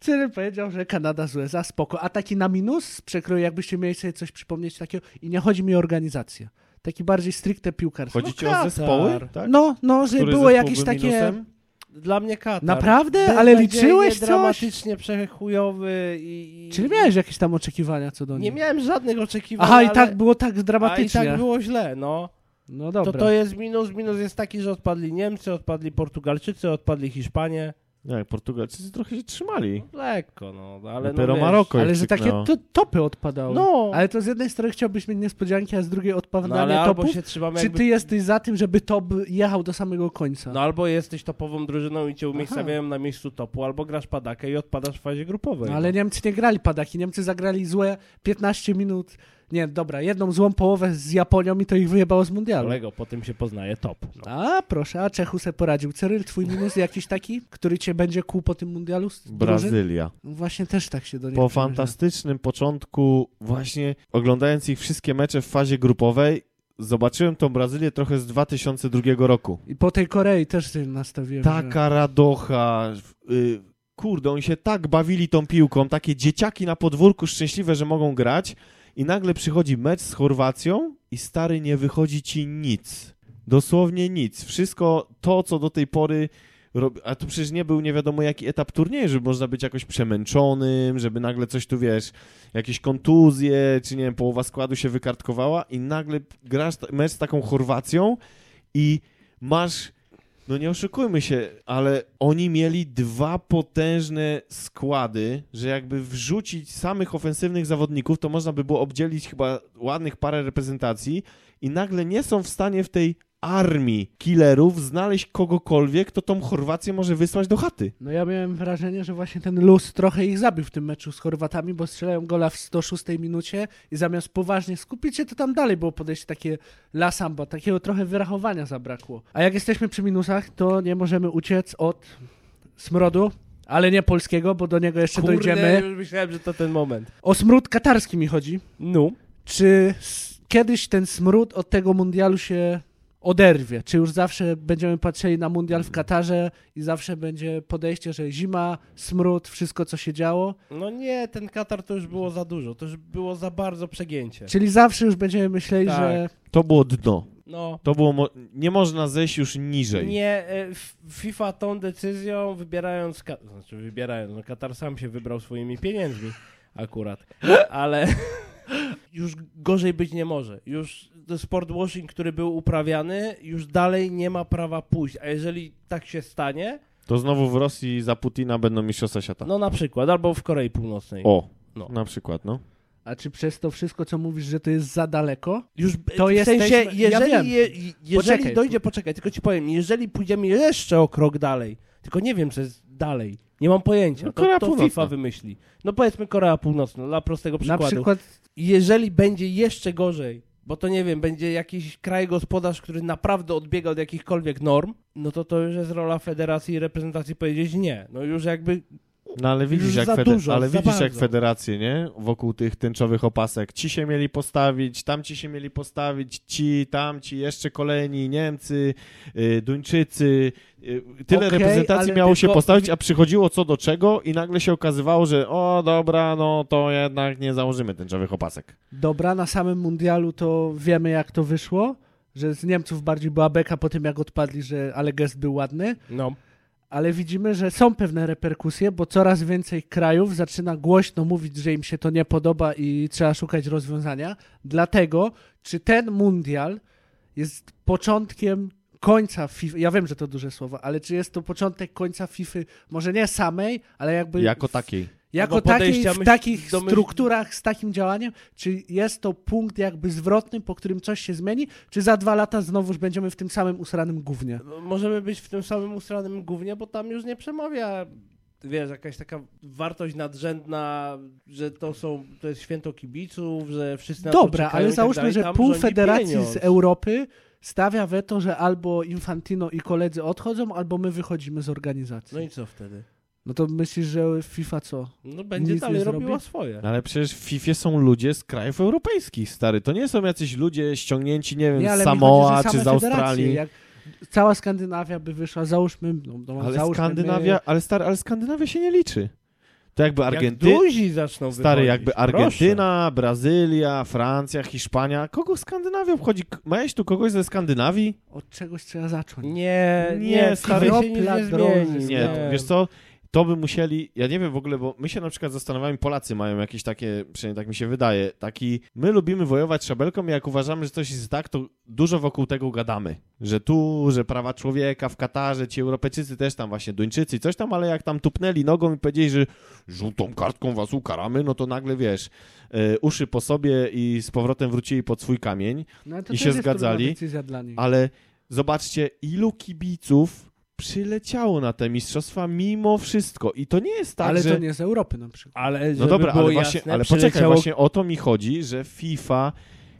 Cyril powiedział, że Kanada z USA, spoko. A taki na minus z przekroju, jakbyście mieli sobie coś przypomnieć takiego, i nie chodzi mi o organizację. Taki bardziej stricte piłkarski. Chodzi ci No, o Katar. zespoły? Tak? No, no, że Który było jakieś takie... minusem? Dla mnie Katar. Naprawdę? Ale liczyłeś coś? dramatycznie przechujowy i... i... Czyli miałeś jakieś tam oczekiwania co do Nie nich? miałem żadnych oczekiwań, Aha, i ale... tak było tak A dramatycznie. i tak było źle, no. No To, dobra. to jest minus. Minus jest taki, że odpadli Niemcy, odpadli Portugalczycy, odpadli Hiszpanie. Nie, Portugalczycy trochę się trzymali. Lekko, no. Ale Dopiero no, Maroko Ale że takie to, topy odpadały. No. Ale to z jednej strony chciałbyś mieć niespodzianki, a z drugiej No odpadanie ale albo topów. się trzymamy Czy jakby... ty jesteś za tym, żeby top jechał do samego końca? No albo jesteś topową drużyną i cię umiejscawiają na miejscu topu, albo grasz padakę i odpadasz w fazie grupowej. No, ale Niemcy nie grali padaki. Niemcy zagrali złe 15 minut. Nie, dobra, jedną złą połowę z Japonią i to ich wyjebało z mundialu. Kolego, po tym się poznaje top. No. A, proszę, a Czechu se poradził. Cyryl, twój minus jakiś taki, który cię będzie kłuł po tym mundialu? Brazylia. Właśnie też tak się do nich Po przymierza. fantastycznym początku, właśnie oglądając ich wszystkie mecze w fazie grupowej, zobaczyłem tą Brazylię trochę z 2002 roku. I po tej Korei też się nastawiłem. że... Taka radocha. Y, kurde, oni się tak bawili tą piłką, takie dzieciaki na podwórku szczęśliwe, że mogą grać i nagle przychodzi mecz z Chorwacją i stary nie wychodzi ci nic. Dosłownie nic. Wszystko to, co do tej pory robi... A tu przecież nie był nie wiadomo jaki etap turnieju, żeby można być jakoś przemęczonym, żeby nagle coś tu, wiesz, jakieś kontuzje, czy nie wiem, połowa składu się wykartkowała i nagle grasz mecz z taką Chorwacją i masz no nie oszukujmy się, ale oni mieli dwa potężne składy, że jakby wrzucić samych ofensywnych zawodników, to można by było obdzielić chyba ładnych parę reprezentacji i nagle nie są w stanie w tej armii killerów znaleźć kogokolwiek, kto tą Chorwację może wysłać do chaty. No ja miałem wrażenie, że właśnie ten luz trochę ich zabił w tym meczu z Chorwatami, bo strzelają gola w 106 minucie i zamiast poważnie skupić się, to tam dalej było podejście takie la samba, takiego trochę wyrachowania zabrakło. A jak jesteśmy przy minusach, to nie możemy uciec od smrodu, ale nie polskiego, bo do niego jeszcze Kurde, dojdziemy. już myślałem, że to ten moment. O smród katarski mi chodzi. No. Czy kiedyś ten smród od tego mundialu się oderwie? Czy już zawsze będziemy patrzyli na mundial w Katarze i zawsze będzie podejście, że zima, smród, wszystko co się działo? No nie, ten Katar to już było za dużo, to już było za bardzo przegięcie. Czyli zawsze już będziemy myśleli, Tak. że To było dno. No, To było. Mo- nie można zejść już niżej. nie, e, FIFA tą decyzją, wybierając, znaczy wybierając, no Katar sam się wybrał swoimi pieniędzmi akurat, ale już gorzej być nie może. Już sport washing, który był uprawiany, już dalej nie ma prawa pójść, a jeżeli tak się stanie, To znowu w Rosji za Putina będą mistrzostwa świata. no na przykład, albo w Korei Północnej. O, No. na przykład, no. a czy przez to wszystko, co mówisz, że to jest za daleko? Już To w jesteśmy- sensie, ja jeżeli, wiem. je, jeżeli Poczekaj. dojdzie, poczekaj, tylko ci powiem, jeżeli pójdziemy jeszcze o krok dalej, tylko nie wiem, co jest dalej, nie mam pojęcia, No, to, to. FIFA wymyśli. No powiedzmy Korea Północna, dla prostego przykładu. Na przykład Jeżeli będzie jeszcze gorzej, bo to nie wiem, będzie jakiś kraj gospodarz, który naprawdę odbiega od jakichkolwiek norm, no to to już jest rola federacji i reprezentacji powiedzieć nie. No już jakby No ale widzisz, jak, za fede- dużo, ale widzisz jak federacje, nie? Wokół tych tęczowych opasek. Ci się mieli postawić, tam ci się mieli postawić, ci, tamci, jeszcze kolejni, Niemcy, y, Duńczycy. Y, tyle Okej, reprezentacji miało się tylko- postawić, a przychodziło co do czego i nagle się okazywało, że o dobra, no to jednak nie założymy tęczowych opasek. dobra, na samym mundialu to wiemy jak to wyszło, że z Niemców bardziej była beka po tym jak odpadli, że ale gest był ładny. no. Ale widzimy, że są pewne reperkusje, bo coraz więcej krajów zaczyna głośno mówić, że im się to nie podoba i trzeba szukać rozwiązania. Dlatego, czy ten mundial jest początkiem końca FIFA, ja wiem, że to duże słowo, ale czy jest to początek końca FIFA, może nie samej, ale jakby Jako takiej. Jako takiej, w takich myśl- strukturach, z takim działaniem, czy jest to punkt jakby zwrotny, po którym coś się zmieni, czy za dwa lata znowuż będziemy w tym samym usranym gównie? No, Możemy być w tym samym ustranym głównie, bo tam już nie przemawia, wiesz, jakaś taka wartość nadrzędna, że to są, to jest święto kibiców, że wszyscy na Dobra, ale tak załóżmy, dalej. że pół federacji pieniądz. z Europy stawia weto, że albo Infantino i koledzy odchodzą, albo my wychodzimy z organizacji. No i co wtedy? No to myślisz, że FIFA co? No będzie Nic dalej nie robiła zrobi? swoje. Ale przecież w FIFA są ludzie z krajów europejskich, stary. To nie są jacyś ludzie ściągnięci, nie wiem, Nie, ale z chodzi, Samoa że czy z Australii. Jak cała Skandynawia by wyszła, załóżmy, no, no, Ale załóżmy Skandynawia, ale stary, ale Skandynawia się nie liczy. To jakby Jak Argentyna, duzi zaczną stary, jakby proszę. Argentyna, Brazylia, Francja, Hiszpania. Kogo Skandynawia obchodzi? Miałeś tu kogoś ze Skandynawii? My, od czegoś trzeba zacząć. Nie, Nie, nie, stary, się nie. Nie, to, wiesz co? To by musieli, ja nie wiem w ogóle, bo my się na przykład zastanawiamy, Polacy mają jakieś takie, przynajmniej tak mi się wydaje, taki, my lubimy wojować szabelką i jak uważamy, że coś jest tak, to dużo wokół tego gadamy. Że tu, że prawa człowieka w Katarze, ci Europejczycy też tam właśnie, Duńczycy coś tam, ale jak tam tupnęli nogą i powiedzieli, że żółtą kartką was ukaramy, no to nagle wiesz, e, uszy po sobie i z powrotem wrócili pod swój kamień. No, I się zgadzali. Ale zobaczcie, ilu kibiców przyleciało na te mistrzostwa mimo wszystko. I to nie jest tak, ale że... to nie z Europy na przykład. Ale No dobra, ale jasne, właśnie, ale poczekaj, przyleciało właśnie o to mi chodzi, że FIFA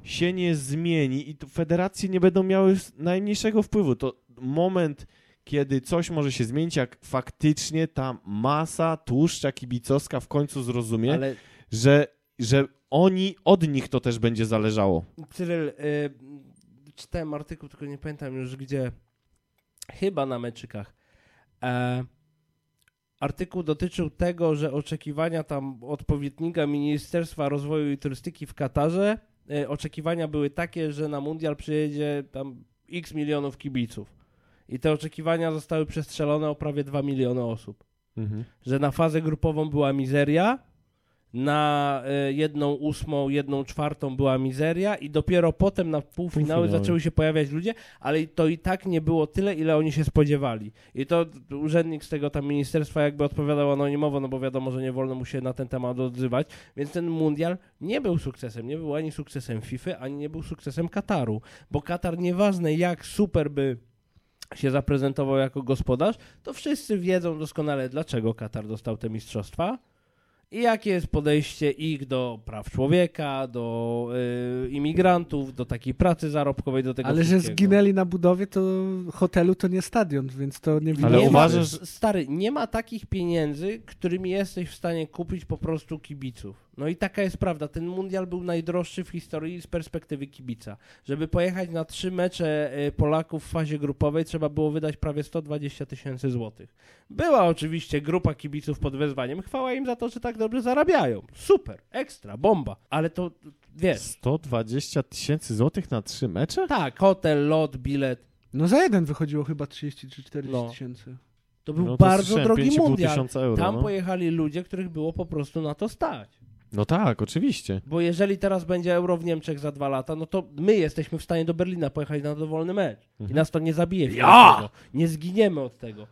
się nie zmieni i tu federacje nie będą miały najmniejszego wpływu. To moment, kiedy coś może się zmienić, jak faktycznie ta masa tłuszcza kibicowska w końcu zrozumie, Ale że, że oni, od nich to też będzie zależało. Cyryl, y, czytałem artykuł, tylko nie pamiętam już gdzie, chyba na meczykach. E, artykuł dotyczył tego, że oczekiwania tam odpowiednika Ministerstwa Rozwoju i Turystyki w Katarze, e, oczekiwania były takie, że na mundial przyjedzie tam x milionów kibiców. I te oczekiwania zostały przestrzelone o prawie 2 miliony osób. Mhm. Że na fazę grupową była mizeria, na e, jedną ósmą, jedną czwartą była mizeria i dopiero potem na półfinały Półfinały. zaczęły się pojawiać ludzie, ale to i tak nie było tyle, ile oni się spodziewali. I to urzędnik z tego tam ministerstwa jakby odpowiadał anonimowo, no bo wiadomo, że nie wolno mu się na ten temat odzywać, więc ten mundial nie był sukcesem, nie był ani sukcesem FIFA, ani nie był sukcesem Kataru, bo Katar nieważne jak super by się zaprezentował jako gospodarz, to wszyscy wiedzą doskonale, dlaczego Katar dostał te mistrzostwa i jakie jest podejście ich do praw człowieka, do y, imigrantów, do takiej pracy zarobkowej, do tego Ale że wszystkiego. zginęli na budowie, to hotelu to nie stadion, więc to nie Ale nie widać. uważasz- ma, stary, nie ma takich pieniędzy, którymi jesteś w stanie kupić po prostu kibiców. No i taka jest prawda. Ten mundial był najdroższy w historii z perspektywy kibica. Żeby pojechać na trzy mecze y, Polaków w fazie grupowej, trzeba było wydać prawie 120 tysięcy złotych. Była oczywiście grupa kibiców pod wezwaniem. Chwała im za to, że tak dobrze zarabiają. Super, ekstra, bomba. Ale to, wiesz, 120 tysięcy złotych na trzy mecze? tak, hotel, lot, bilet. No za jeden wychodziło chyba 30 czy 40 No. tysięcy. To był No to bardzo drogi 5,5 mundial. euro, Tam no. pojechali ludzie, których było po prostu na to stać. No tak, oczywiście. Bo jeżeli teraz będzie euro w Niemczech za dwa lata, no to my jesteśmy w stanie do Berlina pojechać na dowolny mecz. I Mhm. nas to nie zabije. Ja! Nie zginiemy od tego.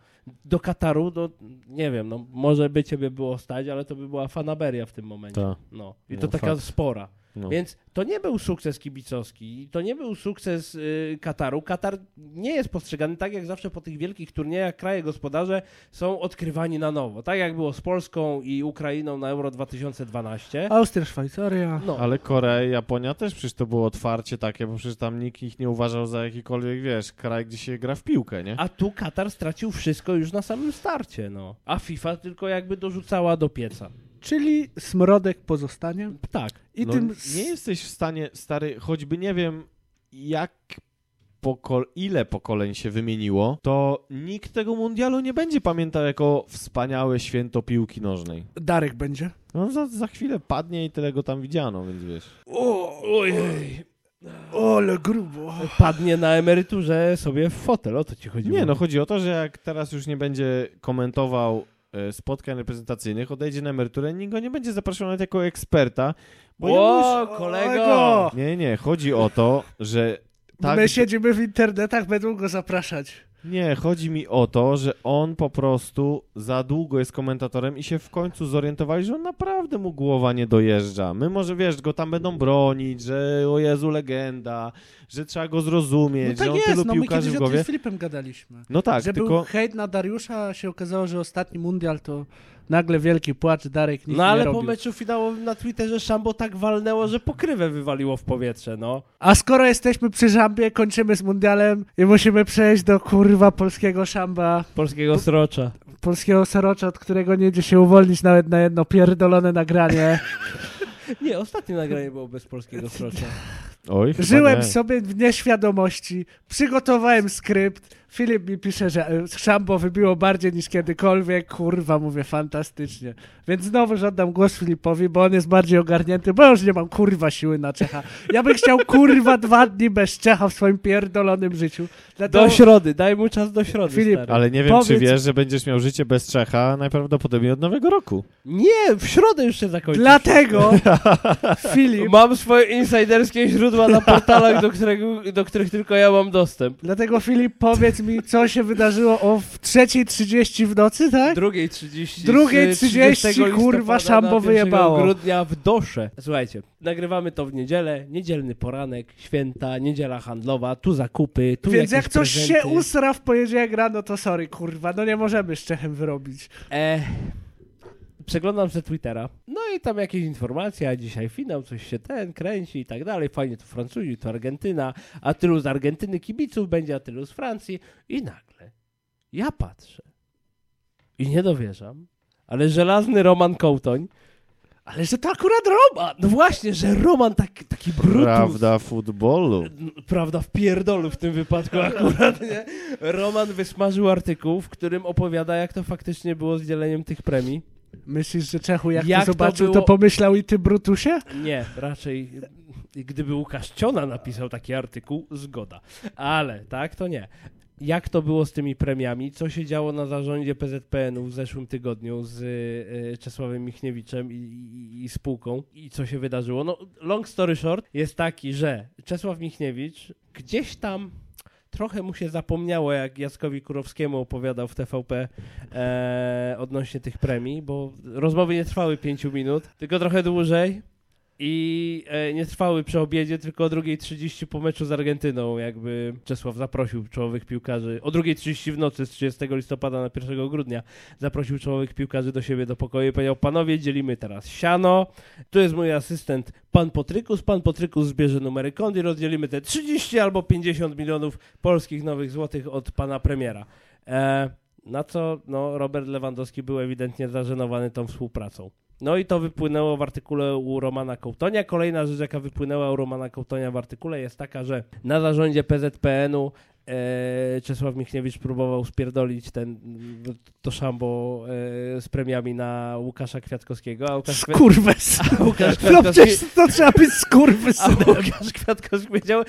Do Kataru, no nie wiem, no może by ciebie było stać, ale to by była fanaberia w tym momencie. Tak. No. I No, to taka fakt. spora. No. Więc to nie był sukces kibicowski, i to nie był sukces y, Kataru. Katar nie jest postrzegany tak jak zawsze po tych wielkich turniejach. Kraje gospodarze są odkrywani na nowo. Tak jak było z Polską i Ukrainą na Euro 2012. Austria, Szwajcaria. No, Ale Korea i Japonia też przecież to było otwarcie takie, bo przecież tam nikt ich nie uważał za jakikolwiek, wiesz, kraj, gdzie się gra w piłkę, nie? a tu Katar stracił wszystko już na samym starcie. No. A FIFA tylko jakby dorzucała do pieca. Czyli smrodek pozostanie. Tak. I no, tym nie jesteś w stanie, stary, choćby nie wiem jak poko- ile pokoleń się wymieniło, to nikt tego mundialu nie będzie pamiętał jako wspaniałe święto piłki nożnej. Darek będzie. No za, za chwilę padnie i tyle go tam widziano, więc wiesz. O, Ojej. ale grubo. Padnie na emeryturze sobie w fotel, o to ci chodziło. Nie, no chodzi o to, że jak teraz już nie będzie komentował spotkań reprezentacyjnych, odejdzie na emeryturę, nikt go nie będzie zapraszał nawet jako eksperta, bo O, już- kolego! Nie, nie, chodzi o to, że tak, My siedzimy w internetach, będą go zapraszać. Nie, chodzi mi o to, że on po prostu za długo jest komentatorem i się w końcu zorientowali, że on naprawdę mu głowa nie dojeżdża. My może, wiesz, go tam będą bronić, że o Jezu, legenda, że trzeba go No zrozumieć, że tak on jest, tylu no my piłkarzy w głowie. z Filipem gadaliśmy. No tak, że tylko... był hejt na Dariusza, się okazało, że ostatni mundial to nagle wielki płacz, Darek nic No nie ale robił. po meczu finałowym na Twitterze Szambo tak walnęło, że pokrywę wywaliło w powietrze, no. A skoro jesteśmy przy Szambie, kończymy z mundialem i musimy przejść do kurwa polskiego Szamba, Polskiego srocza. polskiego serocza, od którego nie idzie się uwolnić nawet na jedno pierdolone nagranie. Nie, ostatnie nagranie było bez polskiego srocza. Oj, Żyłem nie. sobie w nieświadomości, przygotowałem skrypt, Filip mi pisze, że e, Szambo wybiło bardziej niż kiedykolwiek, kurwa, mówię, fantastycznie. Więc znowu oddam głos Filipowi, bo on jest bardziej ogarnięty, bo ja już nie mam kurwa siły na Czecha. Ja bym chciał kurwa dwa dni bez Czecha w swoim pierdolonym życiu. Dlatego... Do środy, daj mu czas do środy, Filip, stary. Ale nie wiem, czy Powiedz- wiesz, że będziesz miał życie bez Czecha najprawdopodobniej od nowego roku. Nie, w środę już się zakończy. Dlatego Filip, Mam swoje insiderskie źródła na portalach, do, którego, do których tylko ja mam dostęp. dlatego Filip, powiedz mi, co się wydarzyło o w 3.30 w nocy, tak? Drugiej 30. Drugiej z 30, 30 kurwa, Szambo na 1 wyjebało. grudnia w Dosze. Słuchajcie, nagrywamy to w niedzielę, niedzielny poranek, święta, niedziela handlowa, tu zakupy, tu Więc jak coś się prezenty. usra w poniedziałek rano, to sorry, kurwa, no nie możemy z Czechem wyrobić. E, przeglądam ze Twittera, no i tam jakieś informacje, a dzisiaj finał, coś się ten kręci i tak dalej, fajnie, to Francuzi, to Argentyna, a tylu z Argentyny kibiców będzie, a tylu z Francji i nagle ja patrzę i nie dowierzam, ale żelazny Roman Kołtoń, Ale że to akurat Roma! no właśnie, że Roman tak, taki brutus, Prawda futbolu. Prawda, w pierdolu w tym wypadku akurat, nie? Roman wysmażył artykuł, w którym opowiada, jak to faktycznie było z dzieleniem tych premii. Myślisz, że Czechu jak, Jak to to zobaczył, to, było- pomyślał i ty, Brutusie? Nie, raczej y, gdyby Łukasz Ciona napisał taki artykuł, zgoda. Ale tak, to nie. jak to było z tymi premiami, co się działo na zarządzie PZPN-u w zeszłym tygodniu z y, Czesławem Michniewiczem i, i, i spółką i co się wydarzyło. No, long story short jest taki, że Czesław Michniewicz gdzieś tam trochę mu się zapomniało, jak Jackowi Kurowskiemu opowiadał w TVP e, odnośnie tych premii, bo rozmowy nie trwały 5 minut, tylko trochę dłużej i e, nie trwały przy obiedzie, tylko o 2.30 po meczu z Argentyną, jakby Czesław zaprosił czołowych piłkarzy, o 2.30 w nocy z 30 listopada na 1 grudnia zaprosił czołowych piłkarzy do siebie do pokoju i powiedział, panowie, dzielimy teraz siano, tu jest mój asystent pan Potrykus, pan Potrykus zbierze numery kont i rozdzielimy te 30 albo 50 milionów polskich nowych złotych od pana premiera. E, na co no, Robert Lewandowski był ewidentnie zażenowany tą współpracą. No i to wypłynęło w artykule u Romana Kołtonia. Kolejna rzecz, jaka wypłynęła u Romana Kołtonia w artykule jest taka, że na zarządzie PZPN-u e, Czesław Michniewicz próbował spierdolić ten, to szambo e, z premiami na Łukasza Kwiatkowskiego, a Łukasz, Kwi- Skurwes. a Łukasz No Kwiatkowski... przecież to trzeba być A skurwysynem. Łukasz Kwiatkowski powiedział,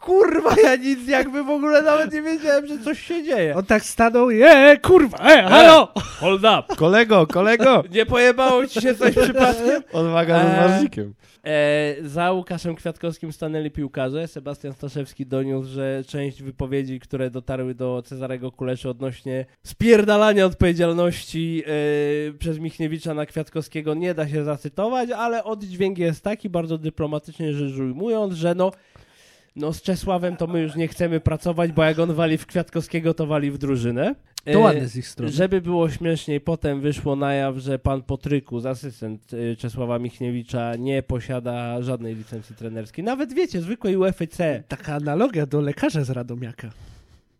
kurwa, ja nic jakby w ogóle nawet nie wiedziałem, że coś się dzieje. On tak stanął, je, kurwa, e, halo! Hold up. Kolego, kolego! Nie pojebało ci się coś przypadkiem? Odwaga z Eee. ważnikiem. E, za Łukaszem Kwiatkowskim stanęli piłkarze. Sebastian Staszewski doniósł, że część wypowiedzi, które dotarły do Cezarego Kuleszy odnośnie spierdalania odpowiedzialności e, przez Michniewicza na Kwiatkowskiego nie da się zacytować, ale oddźwięk jest taki, bardzo dyplomatycznie rzecz ujmując, że no no z Czesławem to my już nie chcemy pracować, bo jak on wali w Kwiatkowskiego, to wali w drużynę. To E, ładne z ich strony. żeby było śmieszniej, potem wyszło na jaw, że pan Potrykus, asystent y, Czesława Michniewicza, nie posiada żadnej licencji trenerskiej. Nawet wiecie, zwykłej UFC. Taka analogia do lekarza z Radomiaka.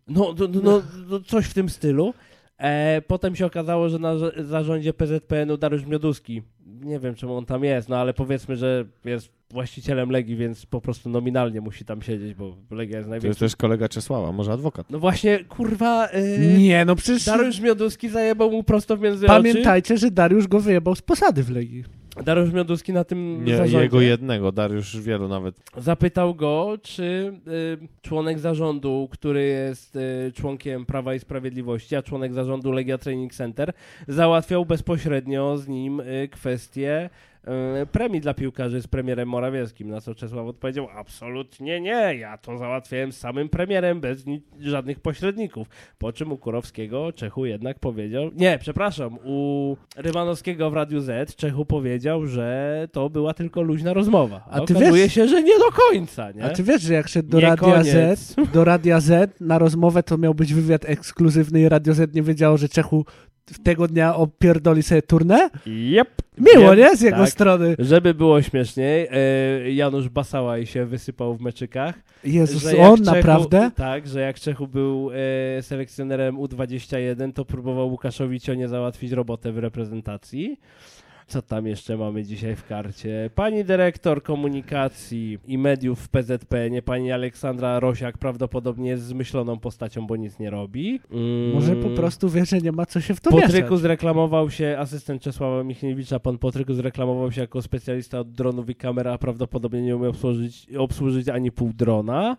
No, no, no, no, coś w tym stylu. E, potem się okazało, że na za- zarządzie PZPN-u Dariusz Mioduski, nie wiem czemu on tam jest, no ale powiedzmy, że jest właścicielem Legii, więc po prostu nominalnie musi tam siedzieć, bo Legia jest To największa. jest też kolega Czesława, może adwokat. No właśnie, kurwa, y, Nie, no przecież Dariusz Mioduski zajebał mu prosto w między oczy. pamiętajcie, że Dariusz go wyjebał z posady w Legii. Dariusz Mioduski na tym Nie, zarządzie jego jednego, Dariusz wielu nawet. zapytał go, czy y, członek zarządu, który jest y, członkiem Prawa i Sprawiedliwości, a członek zarządu Legia Training Center, załatwiał bezpośrednio z nim y, kwestię y, premii dla piłkarzy z premierem Morawieckim, na co Czesław odpowiedział, absolutnie nie, ja to załatwiałem z samym premierem, bez żadnych pośredników. Po czym u Kurowskiego Czechu jednak powiedział, nie, przepraszam, u Rymanowskiego w Radiu Z Czechu powiedział, że to była tylko luźna rozmowa. A, A ty okazuje wiesz- się, że nie do końca, nie? A ty wiesz, że jak szedł do Nie Radia koniec. Z, do Radia Z na rozmowę, to miał być wywiad ekskluzywny i Radio Z nie wiedziało, że Czechu tego dnia opierdoli sobie turnę? Yep. Miło, Wiem, nie? Z jego tak. strony. Żeby było śmieszniej, e, Janusz Basałaj się wysypał w meczykach. Jezus, on Czechu, naprawdę? Tak, że jak Czechu był e, selekcjonerem U21, to próbował Łukaszowi Cionie załatwić robotę w reprezentacji. Co tam jeszcze mamy dzisiaj w karcie? Pani dyrektor komunikacji i mediów w PZP, pani Aleksandra Rosiak, prawdopodobnie jest zmyśloną postacią, bo nic nie robi. Mm. Może po prostu wie, że nie ma co się w to mieszać. Potryku zreklamował się, asystent Czesława Michniewicza, pan Potryku zreklamował się jako specjalista od dronów i kamer, a prawdopodobnie nie umiał obsłużyć, obsłużyć ani pół drona.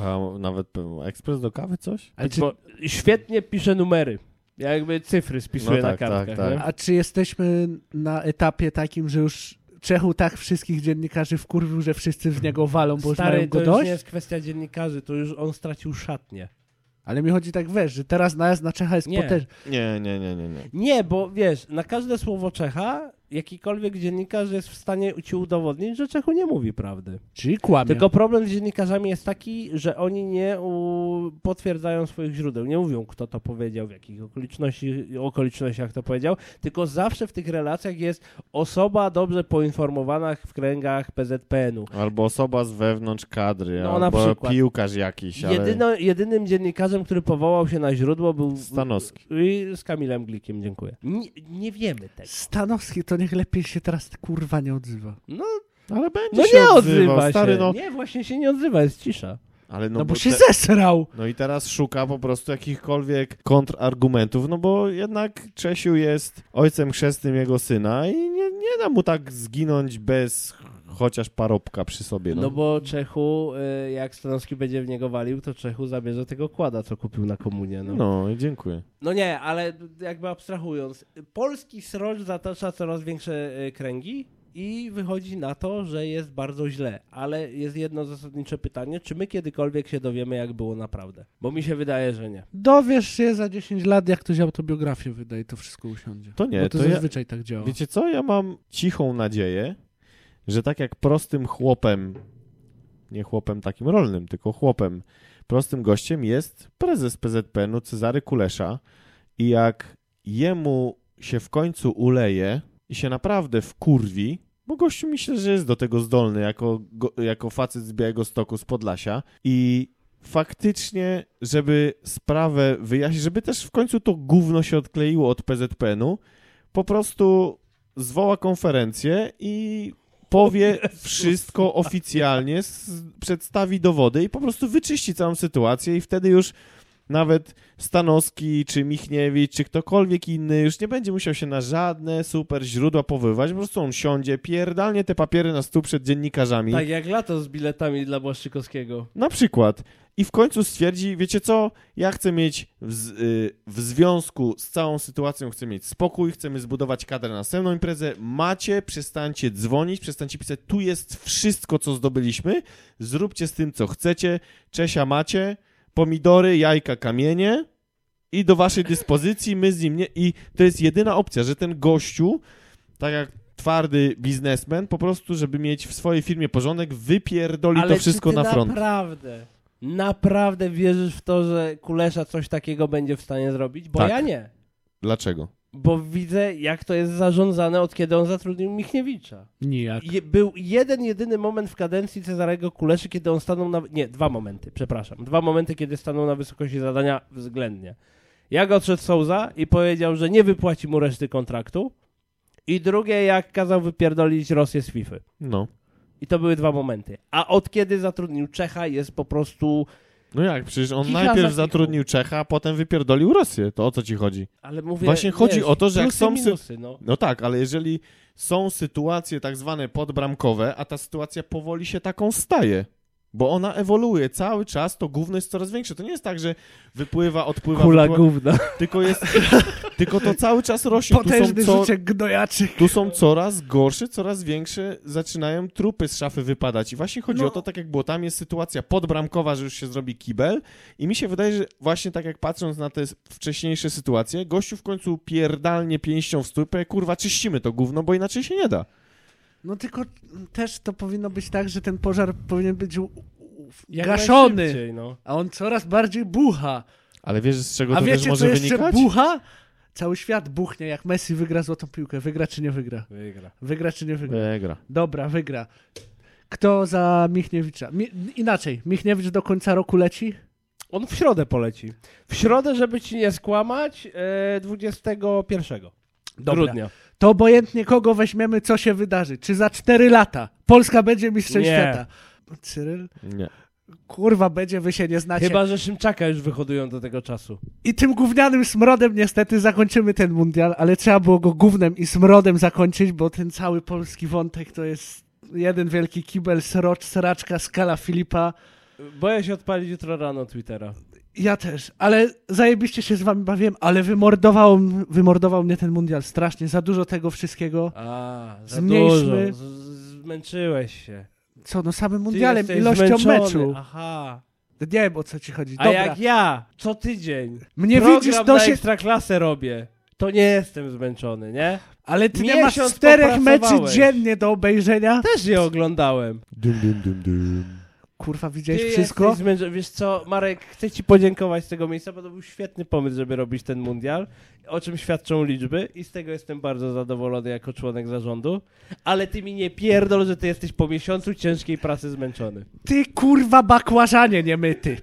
A nawet ekspres do kawy coś? A czy, Bo świetnie pisze numery. Jakby cyfry spisuje No na tak, kartkach. tak, tak. a czy jesteśmy na etapie takim, że już Czechu tak wszystkich dziennikarzy wkurwił, że wszyscy w niego walą, bo już mają Stary, go to już dość? nie jest kwestia dziennikarzy, to już on stracił szatnię. Ale mi chodzi tak, wiesz, że teraz najazd na Czecha jest potężny. Nie, nie, nie, nie, nie. Nie, bo wiesz, na każde słowo Czecha jakikolwiek dziennikarz jest w stanie ci udowodnić, że Czechu nie mówi prawdy. Czyli kłamie. Tylko problem z dziennikarzami jest taki, że oni nie u... potwierdzają swoich źródeł. Nie mówią, kto to powiedział, w jakich okoliczności, okolicznościach to powiedział, tylko zawsze w tych relacjach jest osoba dobrze poinformowana w kręgach PZPN-u. Albo osoba z wewnątrz kadry, No, na albo przykład. piłkarz jakiś, ale Jedyno, jedynym dziennikarzem, który powołał się na źródło był Stanowski. i z Kamilem Glikiem, dziękuję. Nie, nie wiemy tego. Stanowski to niech lepiej się teraz kurwa nie odzywa. No, Ale będzie no się nie odzywa stary, się. no. Nie, właśnie się nie odzywa, jest cisza. Ale No, no, bo, bo się te- zesrał. No i teraz szuka po prostu jakichkolwiek kontrargumentów, no bo jednak Czesiu jest ojcem chrzestnym jego syna i nie, nie da mu tak zginąć bez chociaż parobka przy sobie. No, No bo Czechu, y, jak Stanowski będzie w niego walił, to Czechu zabierze tego kłada, co kupił na komunie. No, no. no i dziękuję. nie, ale jakby abstrahując, polski srocz zatacza coraz większe y, kręgi i wychodzi na to, że jest bardzo źle. Ale jest jedno zasadnicze pytanie, czy my kiedykolwiek się dowiemy, jak było naprawdę? Bo mi się wydaje, że nie. Dowiesz się za 10 lat, jak ktoś autobiografię wyda i to wszystko usiądzie. To nie, Bo to, to ja- zazwyczaj tak działa. Wiecie co? Ja mam cichą nadzieję, że tak jak prostym chłopem, nie chłopem takim rolnym, tylko chłopem, prostym gościem jest prezes PZPN-u Cezary Kulesza i jak jemu się w końcu uleje i się naprawdę wkurwi, bo gościu myślę, że jest do tego zdolny jako, go, jako facet z Białego Stoku, z Podlasia i faktycznie, żeby sprawę wyjaśnić, żeby też w końcu to gówno się odkleiło od PZPN-u, po prostu zwoła konferencję i powie wszystko oficjalnie, przedstawi dowody i po prostu wyczyści całą sytuację i wtedy już nawet Stanowski, czy Michniewicz, czy ktokolwiek inny już nie będzie musiał się na żadne super źródła powoływać, po prostu on siądzie, pierdalnie te papiery na stół przed dziennikarzami. Tak jak lato z biletami dla Błaszczykowskiego. Na przykład. I w końcu stwierdzi, wiecie co, ja chcę mieć w, y, w związku z całą sytuacją, chcę mieć spokój, chcemy zbudować kadrę na następną imprezę. Macie, przestańcie dzwonić, przestańcie pisać, tu jest wszystko, co zdobyliśmy, zróbcie z tym, co chcecie. Czesia macie, pomidory, jajka, kamienie i do waszej dyspozycji, my z nim nie... I to jest jedyna opcja, że ten gościu, tak jak twardy biznesmen, po prostu, żeby mieć w swojej firmie porządek, wypierdoli Ale to wszystko na front. naprawdę, naprawdę wierzysz w to, że Kulesza coś takiego będzie w stanie zrobić? Bo Tak. ja nie. Dlaczego? Bo widzę, jak to jest zarządzane, od kiedy on zatrudnił Michniewicza. Nijak. Je, był jeden, jedyny moment w kadencji Cezarego Kuleszy, kiedy on stanął na... Nie, dwa momenty, przepraszam. Dwa momenty, kiedy stanął na wysokości zadania względnie. Jak odszedł Souza i powiedział, że nie wypłaci mu reszty kontraktu. I drugie, jak kazał wypierdolić Rosję z FIFA. No. I to były dwa momenty. A od kiedy zatrudnił Czecha jest po prostu... No jak, przecież on Kicha najpierw zatrudnił Czecha, a potem wypierdolił Rosję. To o co ci chodzi? Ale mówię, Właśnie chodzi wiesz, o to, że jak są sy- minusy, no. No tak, ale jeżeli są sytuacje tak zwane podbramkowe, a ta sytuacja powoli się taką staje, bo ona ewoluuje cały czas, to gówno jest coraz większe. To nie jest tak, że wypływa, odpływa, Kula wypływa, gówna. tylko jest, tylko to cały czas rośnie. Tu są, Potężny co, rzuciek gnojaczy. tu są coraz gorsze, coraz większe, zaczynają trupy z szafy wypadać. I właśnie chodzi No. o to, tak jak było, tam jest sytuacja podbramkowa, że już się zrobi kibel i mi się wydaje, że właśnie tak jak patrząc na te wcześniejsze sytuacje, gościu w końcu pierdalnie pięścią w powie, kurwa, czyścimy to gówno, bo inaczej się nie da. No tylko też to powinno być tak, że ten pożar powinien być u- gaszony, No. a on coraz bardziej bucha. Ale wiesz, z czego A to też wiecie, co może jeszcze wynikać? bucha? Cały świat buchnie, jak Messi wygra złotą piłkę. Wygra czy nie wygra? Wygra. Wygra czy nie wygra? Wygra. Dobra, wygra. Kto za Michniewicza? Mi inaczej, Michniewicz do końca roku leci? On w środę poleci. W środę, żeby ci nie skłamać, e, 21 Dobra. grudnia. To obojętnie kogo weźmiemy, co się wydarzy. Czy za 4 lata Polska będzie mistrzem Nie. świata? Cyryl? Nie. Kurwa, będzie, wy się nie znacie. Chyba, że Szymczaka już wyhodują do tego czasu. I tym gównianym smrodem niestety zakończymy ten mundial, ale trzeba było go gównem i smrodem zakończyć, bo ten cały polski wątek to jest jeden wielki kibel, srocz, sraczka, skala Filipa. Boję się odpalić jutro rano Twittera. Ja też, ale zajebiście się z wami bawiłem, ale wymordował, wymordował mnie ten mundial strasznie, za dużo tego wszystkiego. A, za Zmniejszmy. dużo. Z, zmęczyłeś się. Co, no samym mundialem, jesteś ilością zmęczony. meczu. Aha. Nie wiem, o co ci chodzi. A Dobra, jak ja co tydzień mnie program widzisz, na to się... ekstraklasę robię, to nie jestem zmęczony, nie? Ale ty nie masz Miesiąc czterech meczy popracowałeś. dziennie do obejrzenia? Też je oglądałem. Dum, dum, dum, dum. Kurwa, widziałeś Ty wszystko? Zmęczony. Wiesz co, Marek, chcę ci podziękować z tego miejsca, bo to był świetny pomysł, żeby robić ten mundial, o czym świadczą liczby i z tego jestem bardzo zadowolony jako członek zarządu, ale ty mi nie pierdol, że ty jesteś po miesiącu ciężkiej pracy zmęczony. Ty kurwa bakłażanie niemyty.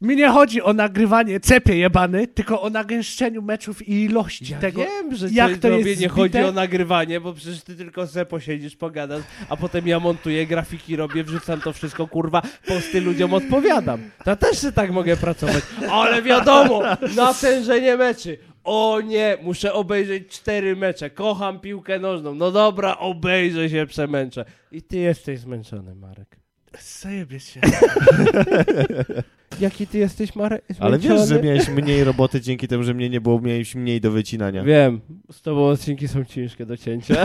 Mi nie chodzi o nagrywanie cepie jebany, tylko o nagęszczeniu meczów i ilości Ja tego. wiem, że jak to jest nie zbite? chodzi o nagrywanie, bo przecież ty tylko se posiedzisz, pogadasz, a potem ja montuję, grafiki robię, wrzucam to wszystko, kurwa, posty ludziom odpowiadam. To też się tak mogę pracować. Ale wiadomo, natężenie meczy. O nie, muszę obejrzeć cztery mecze. Kocham piłkę nożną. No dobra, obejrzę się, przemęczę. I ty jesteś zmęczony, Marek. Zajebie się. Jaki ty jesteś, Marek? Ale wiesz, że miałeś mniej roboty dzięki temu, że mnie nie było, miałeś mniej do wycinania. Wiem, z tobą odcinki są ciężkie do cięcia.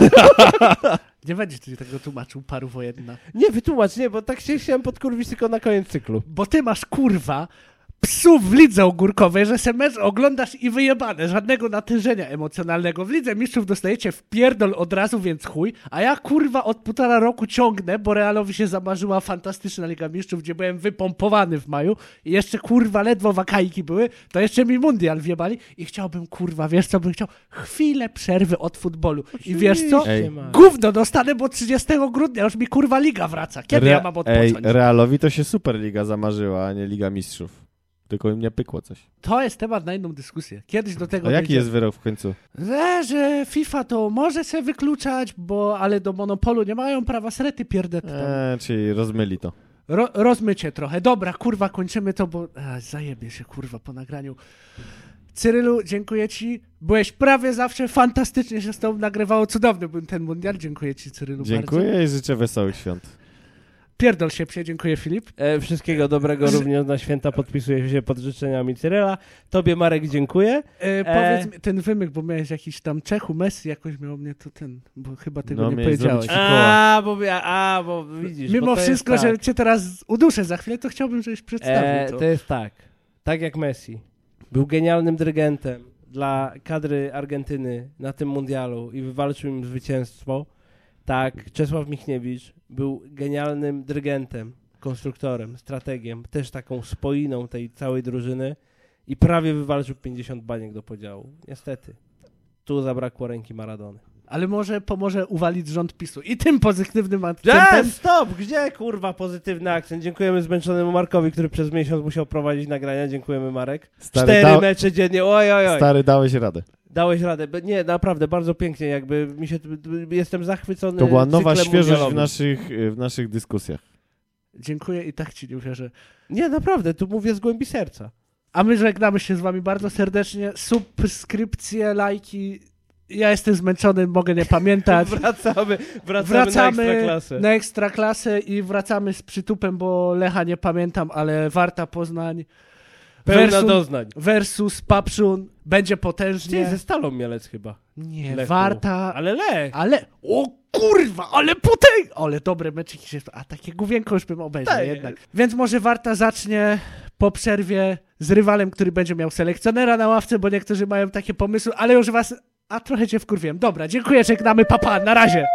Nie będziesz ty tego tłumaczył paru wojenna. nie, wytłumacz, nie, bo tak się chciałem podkurwić tylko na koniec cyklu. Bo ty masz kurwa psów w lidze ogórkowej, że se mecz oglądasz i wyjebane, żadnego natężenia emocjonalnego. W lidze mistrzów dostajecie w pierdol od razu, więc chuj, a ja kurwa od półtora roku ciągnę, bo Realowi się zamarzyła fantastyczna Liga Mistrzów, gdzie byłem wypompowany w maju i jeszcze kurwa ledwo wakajki były, to jeszcze mi mundial wjebali i chciałbym kurwa, wiesz co bym chciał? Chwilę przerwy od futbolu. I wiesz co? Ej. Gówno dostanę, bo 30 grudnia już mi kurwa liga wraca. Kiedy ja mam Ej, odpocząć? Realowi to się Superliga zamarzyła, a nie Liga Mistrzów. Tylko im nie pykło coś. To jest temat na inną dyskusję. Kiedyś do tego A jaki dojdziemy. jest wyrok w końcu? Że, że FIFA to może się wykluczać, bo ale do monopolu nie mają prawa srety pierdet tam. Eee, czyli rozmyli to. Ro, rozmycie trochę. Dobra, kurwa, kończymy to, bo a, zajebie się, kurwa, po nagraniu. Cyrylu, dziękuję ci. Byłeś prawie zawsze fantastycznie się z tobą nagrywało. Cudowny był ten mundial. Dziękuję ci, Cyrylu, bardzo. Dziękuję i życzę wesołych świąt. Pierdol się psie, dziękuję Filip. E, wszystkiego dobrego również na święta podpisuję się pod życzeniami Cyryla. Tobie, Marek, dziękuję. E, powiedz mi, ten wymyk, bo miałeś jakiś tam Czechu, Messi jakoś miał mnie to ten, bo chyba tego No, nie powiedziałeś. A, bo, a, bo widzisz. Mimo bo to wszystko, jest tak. że cię teraz uduszę za chwilę, to chciałbym, żebyś przedstawił E, to. to jest tak. Tak jak Messi. Był genialnym dyrygentem dla kadry Argentyny na tym mundialu i wywalczył im zwycięstwo. Tak, Czesław Michniewicz był genialnym dyrygentem, konstruktorem, strategiem, też taką spoiną tej całej drużyny i prawie wywalczył 50 baniek do podziału. Niestety. Tu zabrakło ręki Maradony. Ale może pomoże uwalić rząd PiSu. I tym pozytywnym akcentem stop! Gdzie kurwa pozytywny akcent? Dziękujemy zmęczonemu Markowi, który przez miesiąc musiał prowadzić nagrania. Dziękujemy Marek. Stary, Cztery da- mecze dziennie, oj, oj, oj. Stary, dałeś radę. Dałeś radę. Nie, naprawdę, bardzo pięknie, jakby mi się, jestem zachwycony To była nowa świeżość w naszych, w naszych dyskusjach. dziękuję i tak ci nie uwierzę. Nie, naprawdę, tu mówię z głębi serca. A my żegnamy się z wami bardzo serdecznie. Subskrypcje, lajki. Ja jestem zmęczony, mogę nie pamiętać. Wracamy, wracamy, Wracamy na ekstraklasę. na ekstraklasę i wracamy z przytupem, bo Lecha nie pamiętam, ale Warta Poznań Pełna doznań. versus Papszun będzie Ty, potężnie. ze Stalą Mielec chyba. Nie, Lechu. Warta, Ale Lech. ale... O kurwa, ale potęg... Ale dobre meczyki się... A takie główienko już bym obejrzał Tak. jednak. Więc może Warta zacznie po przerwie z rywalem, który będzie miał selekcjonera na ławce, bo niektórzy mają takie pomysły, ale już was... A trochę cię wkurwiłem. Dobra, dziękuję, żegnamy, papa, na razie.